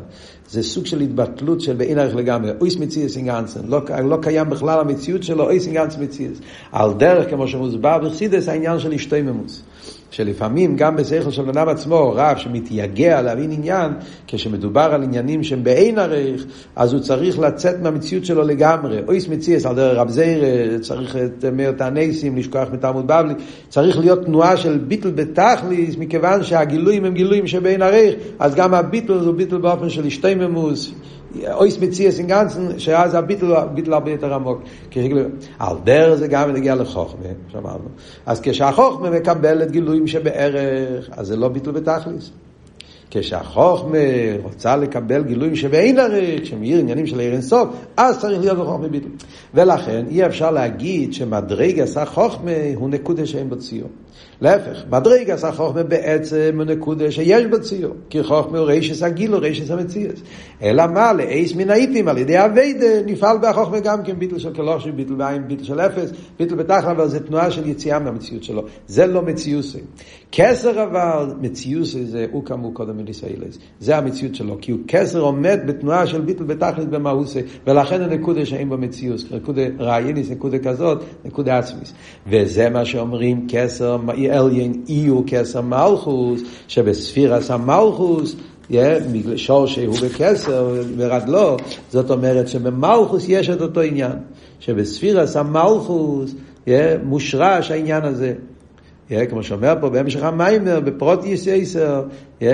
זה סוג של התבטלות של בין ערך לגמרי. אויס מציאס אינגנצן. לא, לא קיים בכלל המציאות שלו, אויס אינגנצן מציאס. על דרך, כמו שמוסבר בחסידס, העניין של אשתוי ממוס. שלפעמים גם בשכל של אדם עצמו, רב שמתייגע להבין עניין, כשמדובר על עניינים שהם באין ערך, אז הוא צריך לצאת מהמציאות שלו לגמרי. אויס מציאס על דרך רב זיר, צריך את מאיר תענסים, לשכוח מתלמוד בבלי, צריך להיות תנועה של ביטל בתכליס, מכיוון שהגילויים הם גילויים שבאין ערך, אז גם הביטל הוא ביטל באופן של השתיממוס. אויס מציאס אין גנצן, שאז הביטל, הביטל הרבה יותר עמוק. על דרך זה גם נגיע לחוכמה, שאמרנו. אז כשהחוכמה מקבלת גילויים שבערך, אז זה לא ביטל בתכליס. כשהחוכמה רוצה לקבל גילויים שבאין ערך, שמאיר עניינים של עיר אינסוף, אז צריך להיות בחוכמה ביטל. ולכן אי אפשר להגיד שמדרגס החוכמה הוא נקודה שאין בו ציור. להפך, מדרגס החוכמה בעצם הוא נקודה שיש בו ציור. כי חוכמה הוא רישס הגילו, רישס המציאס. אלא מה, לאייס מן האיפים, על ידי אביידה, נפעל בהחוכמה גם כן ביטל של קלושים, ביטל בעין, ביטל של אפס, ביטל בתחלה, אבל זה תנועה של יציאה מהמציאות שלו. זה לא מציוסי. כסר אבל, מציוסי זה הוא כאמור קודם מליסאילס. זה המציאות שלו, כי הוא כסר עומד בתנועה של ביטל בתכלית במהוסי, ולכן הנקודה שאין בו מציאוס, נקודה רעייניס, נקודה כזאת, נקודה עצמיס. וזה מה שאומרים כסר אליין אי הוא כסר מלכוס, שבספירס המלכוס, שור שהוא בכסר ורדלו, זאת אומרת שבמלכוס יש את אותו עניין, שבספירס המלכוס מושרש העניין הזה. כמו שאומר פה בהמשך המיימר, בפרוט יסייסר,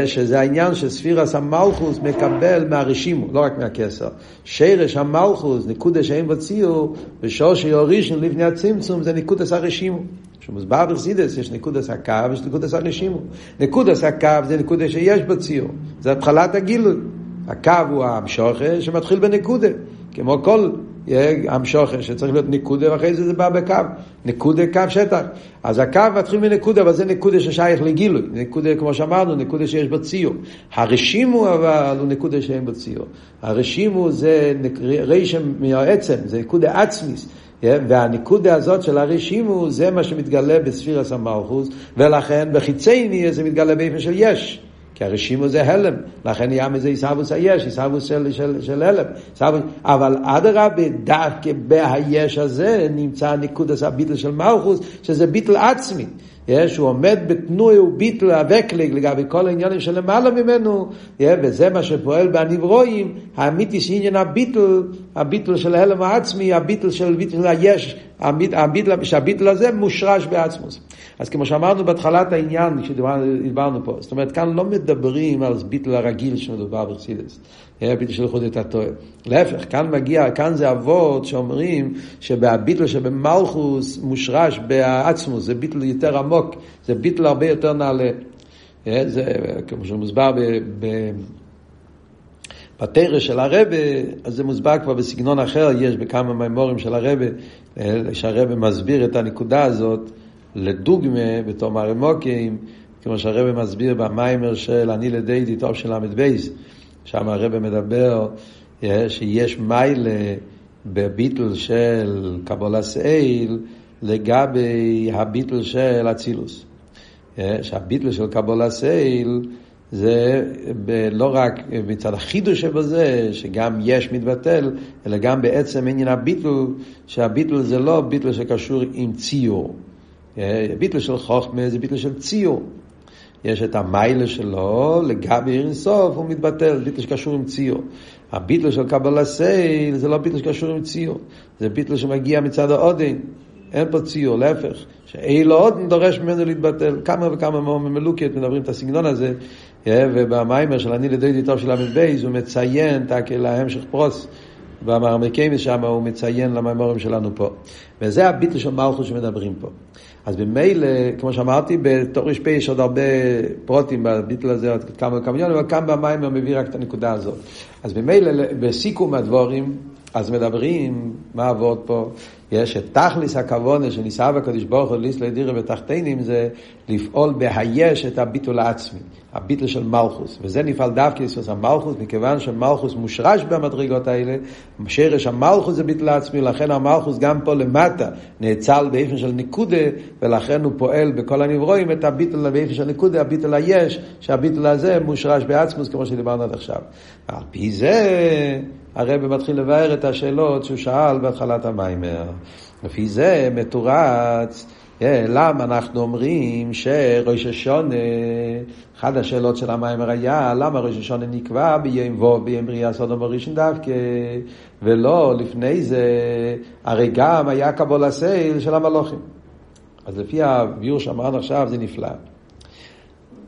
שזה העניין שספירס המלכוס מקבל מהרשימו, לא רק מהכסר. שרש המלכוס, נקודה שאין בו ציור, ושור שיורישן לפני הצמצום, זה נקודס הרשימו. שמוסבר בחסידס, יש נקודס הקו, יש נקודס הרשימו. נקודס הקו זה נקודה שיש בו ציור, זה התחלת הגילוי. הקו הוא המשוכר שמתחיל בנקודה, כמו כל המשוכר שצריך להיות נקודה ואחרי זה זה בא בקו, נקודה קו שטח. אז הקו מתחיל מנקודה, אבל זה נקודה ששייך לגילוי, נקודה כמו שאמרנו, נקודה שיש בו ציור. הרשימו אבל הוא נקודה שאין בו ציור. הרשימו זה רשם מהעצם, זה נקודה עצמיס. והנקודה הזאת של הרשימו זה מה שמתגלה בספירס המלכוס ולכן בחיצייני זה מתגלה באיפה של יש כי הרשימו זה הלם, לכן נהיה מזה עיסאוווס היש, עיסאוווס של, של, של הלם. עיסאוווס, אבל אדרבה, דווקא בהיש הזה נמצא נקודס הביטל של מלכוס, שזה ביטל עצמי. יש, הוא עומד בתנועי וביטל הווקליג לגבי כל העניינים שלמעלה ממנו, וזה מה שפועל בנברואים, האמיתי שעניין הביטל, הביטל של ההלם העצמי, הביטל של ביטל היש, הביטל, שהביטל הזה מושרש בעצמוס. אז כמו שאמרנו בהתחלת העניין, כשדיברנו פה, זאת אומרת, כאן לא מדברים על ביטל הרגיל שמדובר בחסידס. ביטל של חודת התואר. להפך, כאן מגיע, כאן זה אבות שאומרים שבביטל שבמלכוס מושרש בעצמוס, זה ביטל יותר עמוק, זה ביטל הרבה יותר נעלה. זה כמו שמוסבר ב... ב בתרא של הרבה, אז זה מוסבר כבר בסגנון אחר, יש בכמה מימורים של הרבה, שהרבה מסביר את הנקודה הזאת לדוגמה בתור מרמוקים, כמו שהרבה מסביר במיימר של אני לדידי טוב של ל"ב, שם הרבה מדבר שיש מיילה בביטל של קבולה סייל לגבי הביטל של אצילוס. שהביטל של קבולה סייל זה לא רק מצד החידוש שבזה, שגם יש מתבטל, אלא גם בעצם עניין הביטל, שהביטל זה לא ביטל שקשור עם ציור. ביטל של חוכמה זה ביטל של ציור. יש את המיילה שלו, לגבי אינסוף הוא מתבטל, ביטל שקשור עם ציור. הביטול של קבלת עול זה לא ביטול שקשור עם ציור, זה ביטול שמגיע מצד האדון. אין פה ציור, להפך, שאילו עוד דורש ממנו להתבטל. כמה וכמה ממלוקט מדברים את הסגנון הזה, ובמאמר של אני לדודי תשל"ב הוא מציין את להמשך פר"ת. במראה מקומות שם הוא מציין למאמרים שלנו פה. וזה הביטול של מלכות שמדברים פה. אז במילא, כמו שאמרתי, בתר"פ יש עוד הרבה פרוטים בביטל הזה, עוד כמה יונים, אבל כאן במיימר מביא רק את הנקודה הזאת. אז במילא, בסיכום הדבורים, אז מדברים, מה עבוד פה? יש את תכליס הכוונה שניסה בקדוש ברוך הוא ליסלו דירה בתחתינים זה לפעול בהיש את הביטול העצמי, הביטול של מלכוס. וזה נפעל דווקא יסוס המלכוס, מכיוון שמלכוס מושרש במדרגות האלה, שרש המלכוס זה ביטול העצמי, לכן המלכוס גם פה למטה נאצל באופן של נקודה, ולכן הוא פועל בכל הנברואים את הביטול באופן של נקודה, הביטול היש, שהביטול הזה מושרש בעצמוס, כמו שדיברנו עד עכשיו. על פי זה... הרב מתחיל לבאר את השאלות שהוא שאל בהתחלת המיימר. לפי זה מתורץ למה אנחנו אומרים שראש השונה, אחת השאלות של המיימר היה, למה ראש השונה נקבע ביום ווב, ביום בריאה סודום וראשון דווקא, ולא לפני זה, הרי גם היה קבול הסייל של המלוכים. אז לפי הביור שאמרנו עכשיו זה נפלא.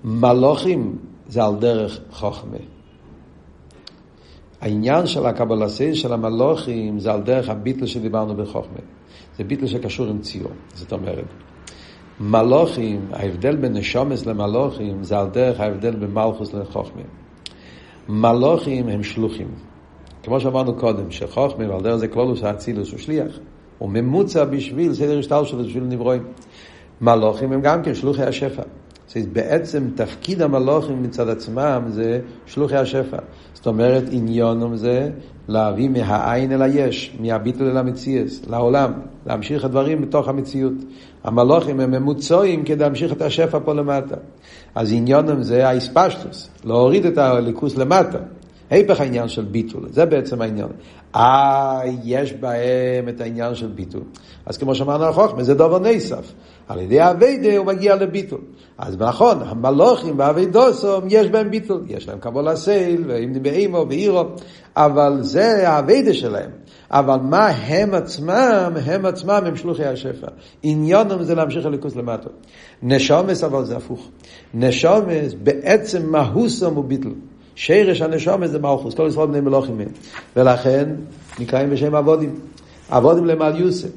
מלוכים זה על דרך חוכמה. העניין של הקבלסי של המלוכים זה על דרך הביטל שדיברנו בחוכמה. זה ביטל שקשור עם ציור. זאת אומרת, מלוכים, ההבדל בין נשומס למלוכים זה על דרך ההבדל בין מלכוס לחוכמה. מלוכים הם שלוחים. כמו שאמרנו קודם, שחוכמה ועל דרך זה כלולוס האצילוס הוא שליח. הוא ממוצע בשביל סדר השטר שלו, בשביל נברואים. מלוכים הם גם כן שלוחי השפע. בעצם תפקיד המלוכים מצד עצמם זה שלוחי השפע. זאת אומרת, עניונם זה להביא מהעין אל היש, מהביטל אל המציאס, לעולם, להמשיך הדברים בתוך המציאות. המלוכים הם ממוצעים כדי להמשיך את השפע פה למטה. אז עניונם זה האספשטוס, להוריד את הליכוס למטה. היפך העניין של ביטול, זה בעצם העניין. אה, יש בהם את העניין של ביטול. אז כמו שאמרנו על חוכמה, זה דובר נסף. על ידי אביידה הוא מגיע לביטול. אז נכון, המלוכים והאביידוסום יש בהם ביטול. יש להם קבול הסייל, ואם באימו ואירו, אבל זה האביידה שלהם. אבל מה הם עצמם? הם עצמם הם שלוחי השפע. עניונם זה להמשיך הליכוס למטה. נשומס אבל זה הפוך. נשומס בעצם מהוסם הוא ביטול. שרש הנשומס זה מלכוס, כל ישראל בני מלוכים הם. ולכן נקראים בשם אבודים. אבודים למעל יוסף.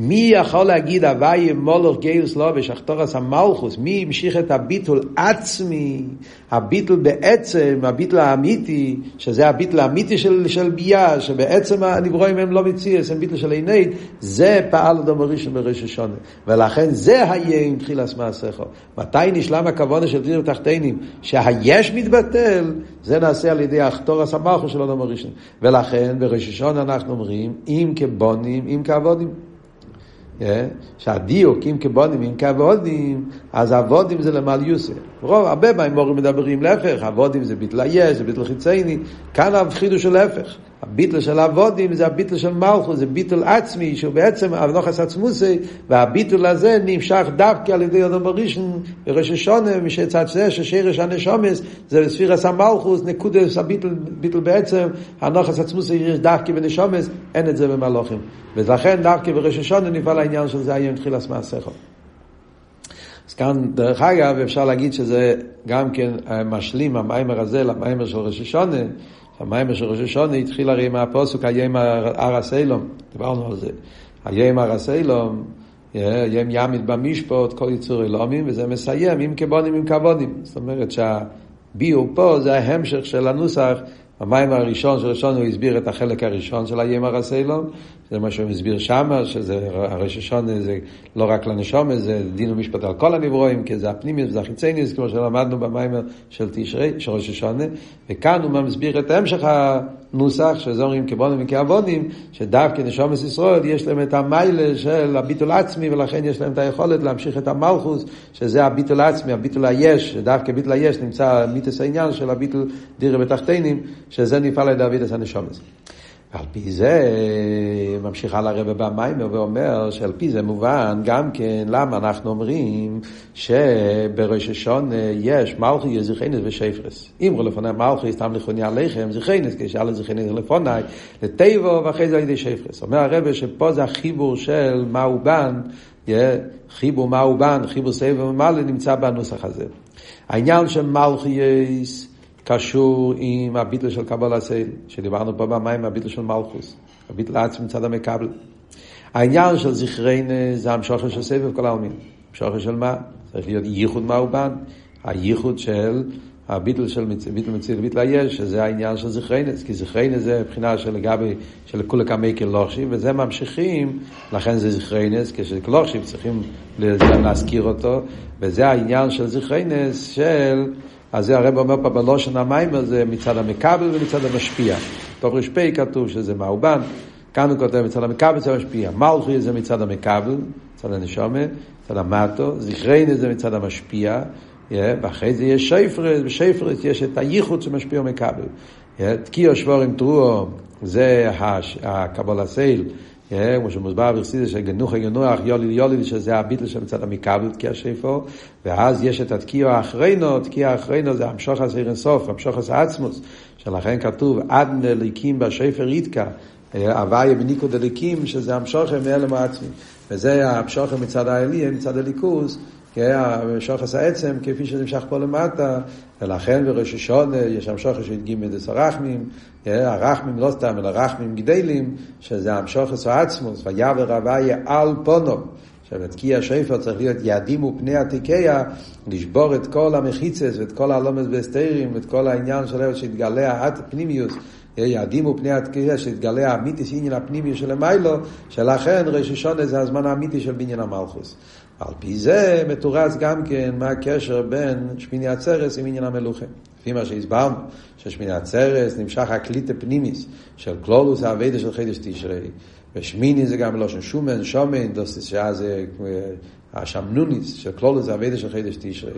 מי יכול להגיד הוואי מולוך גיוס לובש, אחתורס המלכוס, מי המשיך את הביטול עצמי, הביטול בעצם, הביטול האמיתי, שזה הביטול האמיתי של, של ביה, שבעצם הנברואים הם לא מציאס, הם ביטול של עיני, זה פעל אדום הראשון בראש השונה. ולכן זה היה עם תחילת מעשיך. מתי נשלם הכוונה של דיר תחתינים, שהיש מתבטל, זה נעשה על ידי אחתורס המלכוס של אדום הראשון. ולכן בראש השונה אנחנו אומרים, אם כבונים, אם כעבודים. שהדיוק, אם כבונים, אם כעבודים, אז עבודים זה למעל יוסף. רוב, הרבה מהמורים מדברים להפך, עבודים זה ביטל היש, זה ביטל חיצייני, כאן החידוש של להפך. הביטל של עבודים זה הביטל של מלכו, זה ביטל עצמי, שהוא בעצם אבנוחס עצמוסי, והביטל הזה נמשך דווקא על ידי אדם הראשון, בראש השונה, משצד זה, ששרש הנשומס, זה ספירס המלכוס, נקודס הביטל ביטל בעצם, הנוחס עצמוסי יש דווקא בנשומס, אין את זה במלוכים. ולכן דווקא בראש השונה נפעל העניין של זה היום תחילת מעשיכו. אז כאן, דרך אגב, אפשר להגיד שזה גם כן משלים, המיימר הזה, למיימר של ראש השונה, המיימר של ראש השונה התחיל הרי מהפוסק היום הר הסיילום, דיברנו על זה. היום הר הסיילום, היום ימית במשפוט, כל יצור אלומים, וזה מסיים עם כבונים עם כבונים. זאת אומרת שהביאו פה זה ההמשך של הנוסח במים הראשון של הוא הסביר את החלק הראשון של הימר הסלום, זה מה שהוא הסביר שמה, שזה הראש השון זה לא רק לנשום, זה דין ומשפט על כל הנברואים, כי זה הפנימיוס וזה החיצניוס, כמו שלמדנו במים של תשרי, של ראש השונה, וכאן הוא מסביר את המשך הנוסח, שזה אומרים כבונים וכעוונים, שדווקא נשומת ישראל יש להם את המיילה של הביטול עצמי, ולכן יש להם את היכולת להמשיך את המלכוס, שזה הביטול עצמי, הביטול היש, שדווקא ביטול היש נמצא מיתוס העניין של הביטול דירה בתחתינים, שזה נפעל על דוד את הנשומת. ועל פי זה ממשיך הלאה הרבה במיימר ואומר שעל פי זה מובן גם כן למה אנחנו אומרים שבראש השון יש מלכי זכרינס ושפרס. אמרו לפני מלכי סתם לכוני עליכם זכרינס, כשאלה זכרינס לפוני לטבו ואחרי זה על ידי שפרס. אומר הרבה שפה זה החיבור של מאובן, חיבור מאובן, חיבור סבב ומעלה נמצא בנוסח הזה. העניין של מלכי יש קשור עם הביטל של קבלה סייל, שדיברנו פה במים, הביטל של מלכוס, הביטל עצמי מצד המקבל. העניין של זכרין זה המשוכר של סבב כל העלמין. המשוכר של מה? צריך להיות ייחוד מאובן, הייחוד של הביטל של ביטל מציל ביטל היש, שזה העניין של זכריינס, כי זכריינס זה מבחינה של לגבי, של כולה כמי כלושים, וזה ממשיכים, לכן זה זכריינס, כשכלושים צריכים להזכיר אותו, וזה העניין של זכריינס של אז זה הרב אומר פה בלושן המים הזה מצד המקבל ומצד המשפיע. רשפי כתוב שזה מאובן, כאן הוא כותב מצד המקבל ומצד המשפיע. מלכי זה מצד המקבל, מצד הנשומה, מצד המטו, זכרני זה מצד המשפיע, ואחרי זה יש שפרס, בשפרס יש את הייחוד שמשפיע ומקבל. תקיעו שבור תרועו, זה הקבלה סייל. כמו שמוסבר ברסידס שגנוח גנוח יוליד יוליד שזה הביטל שמצד המקבל תקיע שפו ואז יש את התקיע האחרינו, תקיע האחרינו זה המשוך הזה אינסוף, המשוך הזה עצמוס שלכן כתוב עד נליקים בשפר יתקע הוויה בניקו דליקים שזה המשוך מאלם העצמי וזה המשוך מצד העלי, מצד הליכוז המשוחס העצם, כפי שנמשך פה למטה, ולכן בראש השון יש המשוחס שהדגים את הרחמים, הרחמים לא סתם, אלא רחמים גדלים, שזה המשוחס העצמוס, ויעבר הוויה על פונו. עכשיו, תקיע שפר צריך להיות יעדים ופני התיקיה, לשבור את כל המחיצס ואת כל הלומס והסתרים, ואת כל העניין שלו שהתגלה פנימיוס, יעדים ופני התקייה, שהתגלה האמיתיס עניין הפנימי של המיילו, שלכן ראש השונה זה הזמן האמיתי של בניין המלכוס. על פי זה מתורץ גם כן מה הקשר בין שמיני עצרס עם עניין המלוכה. לפי מה שהסברנו, ששמיני עצרס נמשך הקליט הפנימיס של קלולוס האבדה של חידש תשרי, ושמיני זה גם לא שומן, שומן, דוסס שעה זה השמנוניס של כלולוס זה אבידה של חידש תשרי,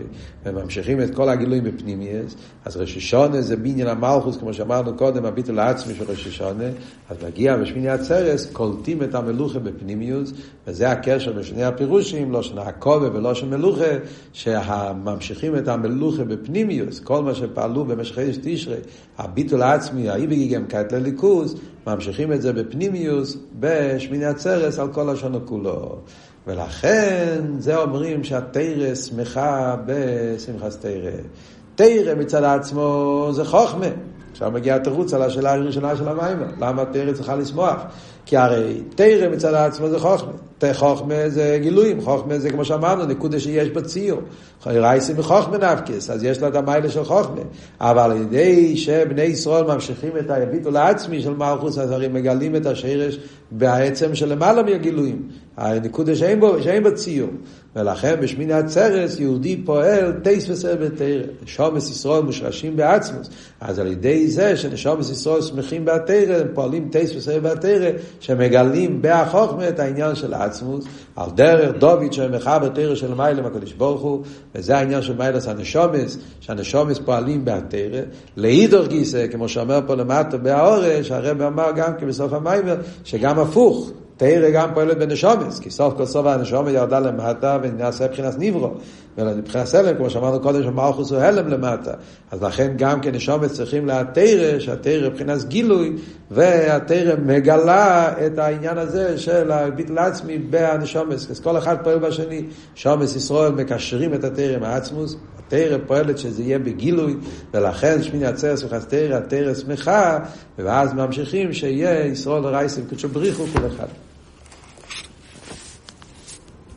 וממשיכים את כל הגילויים בפנימייס, אז ראש השונה זה בניין המלכוס, כמו שאמרנו קודם, הביטול העצמי של ראש השונה, אז מגיע בשמיני עצרס, קולטים את המלוכה בפנימיוס, וזה הקשר בשני הפירושים, לא שנה הכובע ולא של מלוכה, שממשיכים את המלוכה בפנימיוס, כל מה שפעלו במשך חידש תשרי, הביטול העצמי, האי בגיגם כעת לליכוז, ממשיכים את זה בפנימיוס, בשמיני עצרס, על כל השונו כולו. ולכן זה אומרים שהתרא שמחה בשמחת תרא. תרא מצד עצמו זה חוכמה. עכשיו מגיע התירוץ על השאלה הראשונה של המים. למה תרא צריכה לשמוח? כי הרי תרא מצד עצמו זה חוכמה. חוכמה זה גילויים, חוכמה זה כמו שאמרנו, נקודה שיש בציור. רייסים מחוכמה נפקס, אז יש לה את המיילה של חוכמה. אבל על ידי שבני ישראל ממשיכים את הביטול העצמי של מלכוס, אז הרי מגלים את השרש בעצם של למעלה מהגילויים. הנקודה שאין, בו, שאין בציור. ולכן בשמיני עצרס יהודי פועל טייס וסר בתרא. שומס ישראל מושרשים בעצמוס. אז על ידי זה שנשומס ישראל שמחים בתרא, הם פועלים טייס וסר בתרא, שמגלים בהחוכמה את העניין של עצמוס, על דרך דוד שמחבר תרא של מיילם הקדוש ברוך הוא, וזה העניין של מיילס הנשומס, שהנשומס פועלים בהתרא. לאידור גיסא, כמו שאומר פה למטה בהאורש, הרב אמר גם כן בסוף המיימר, שגם הפוך. תרא גם פועלת בנשומס, כי סוף כל סוף הנשומת ירדה למטה ונעשה מבחינת ניברו. ומבחינת סלם, כמו שאמרנו קודם, שמלכוס הוא הלם למטה. אז לכן גם נשומס צריכים להתרא, שהתרא מבחינת גילוי, והתרא מגלה את העניין הזה של הביטל עצמי בהנשומס. אז כל אחד פועל בשני. שומס ישראל מקשרים את התרא עם העצמוס, התרא פועלת שזה יהיה בגילוי, ולכן שמיני עצרס וחסתרא, התרא שמחה, ואז ממשיכים שיהיה ישראל רייסים קדשו בריחו כל אחד.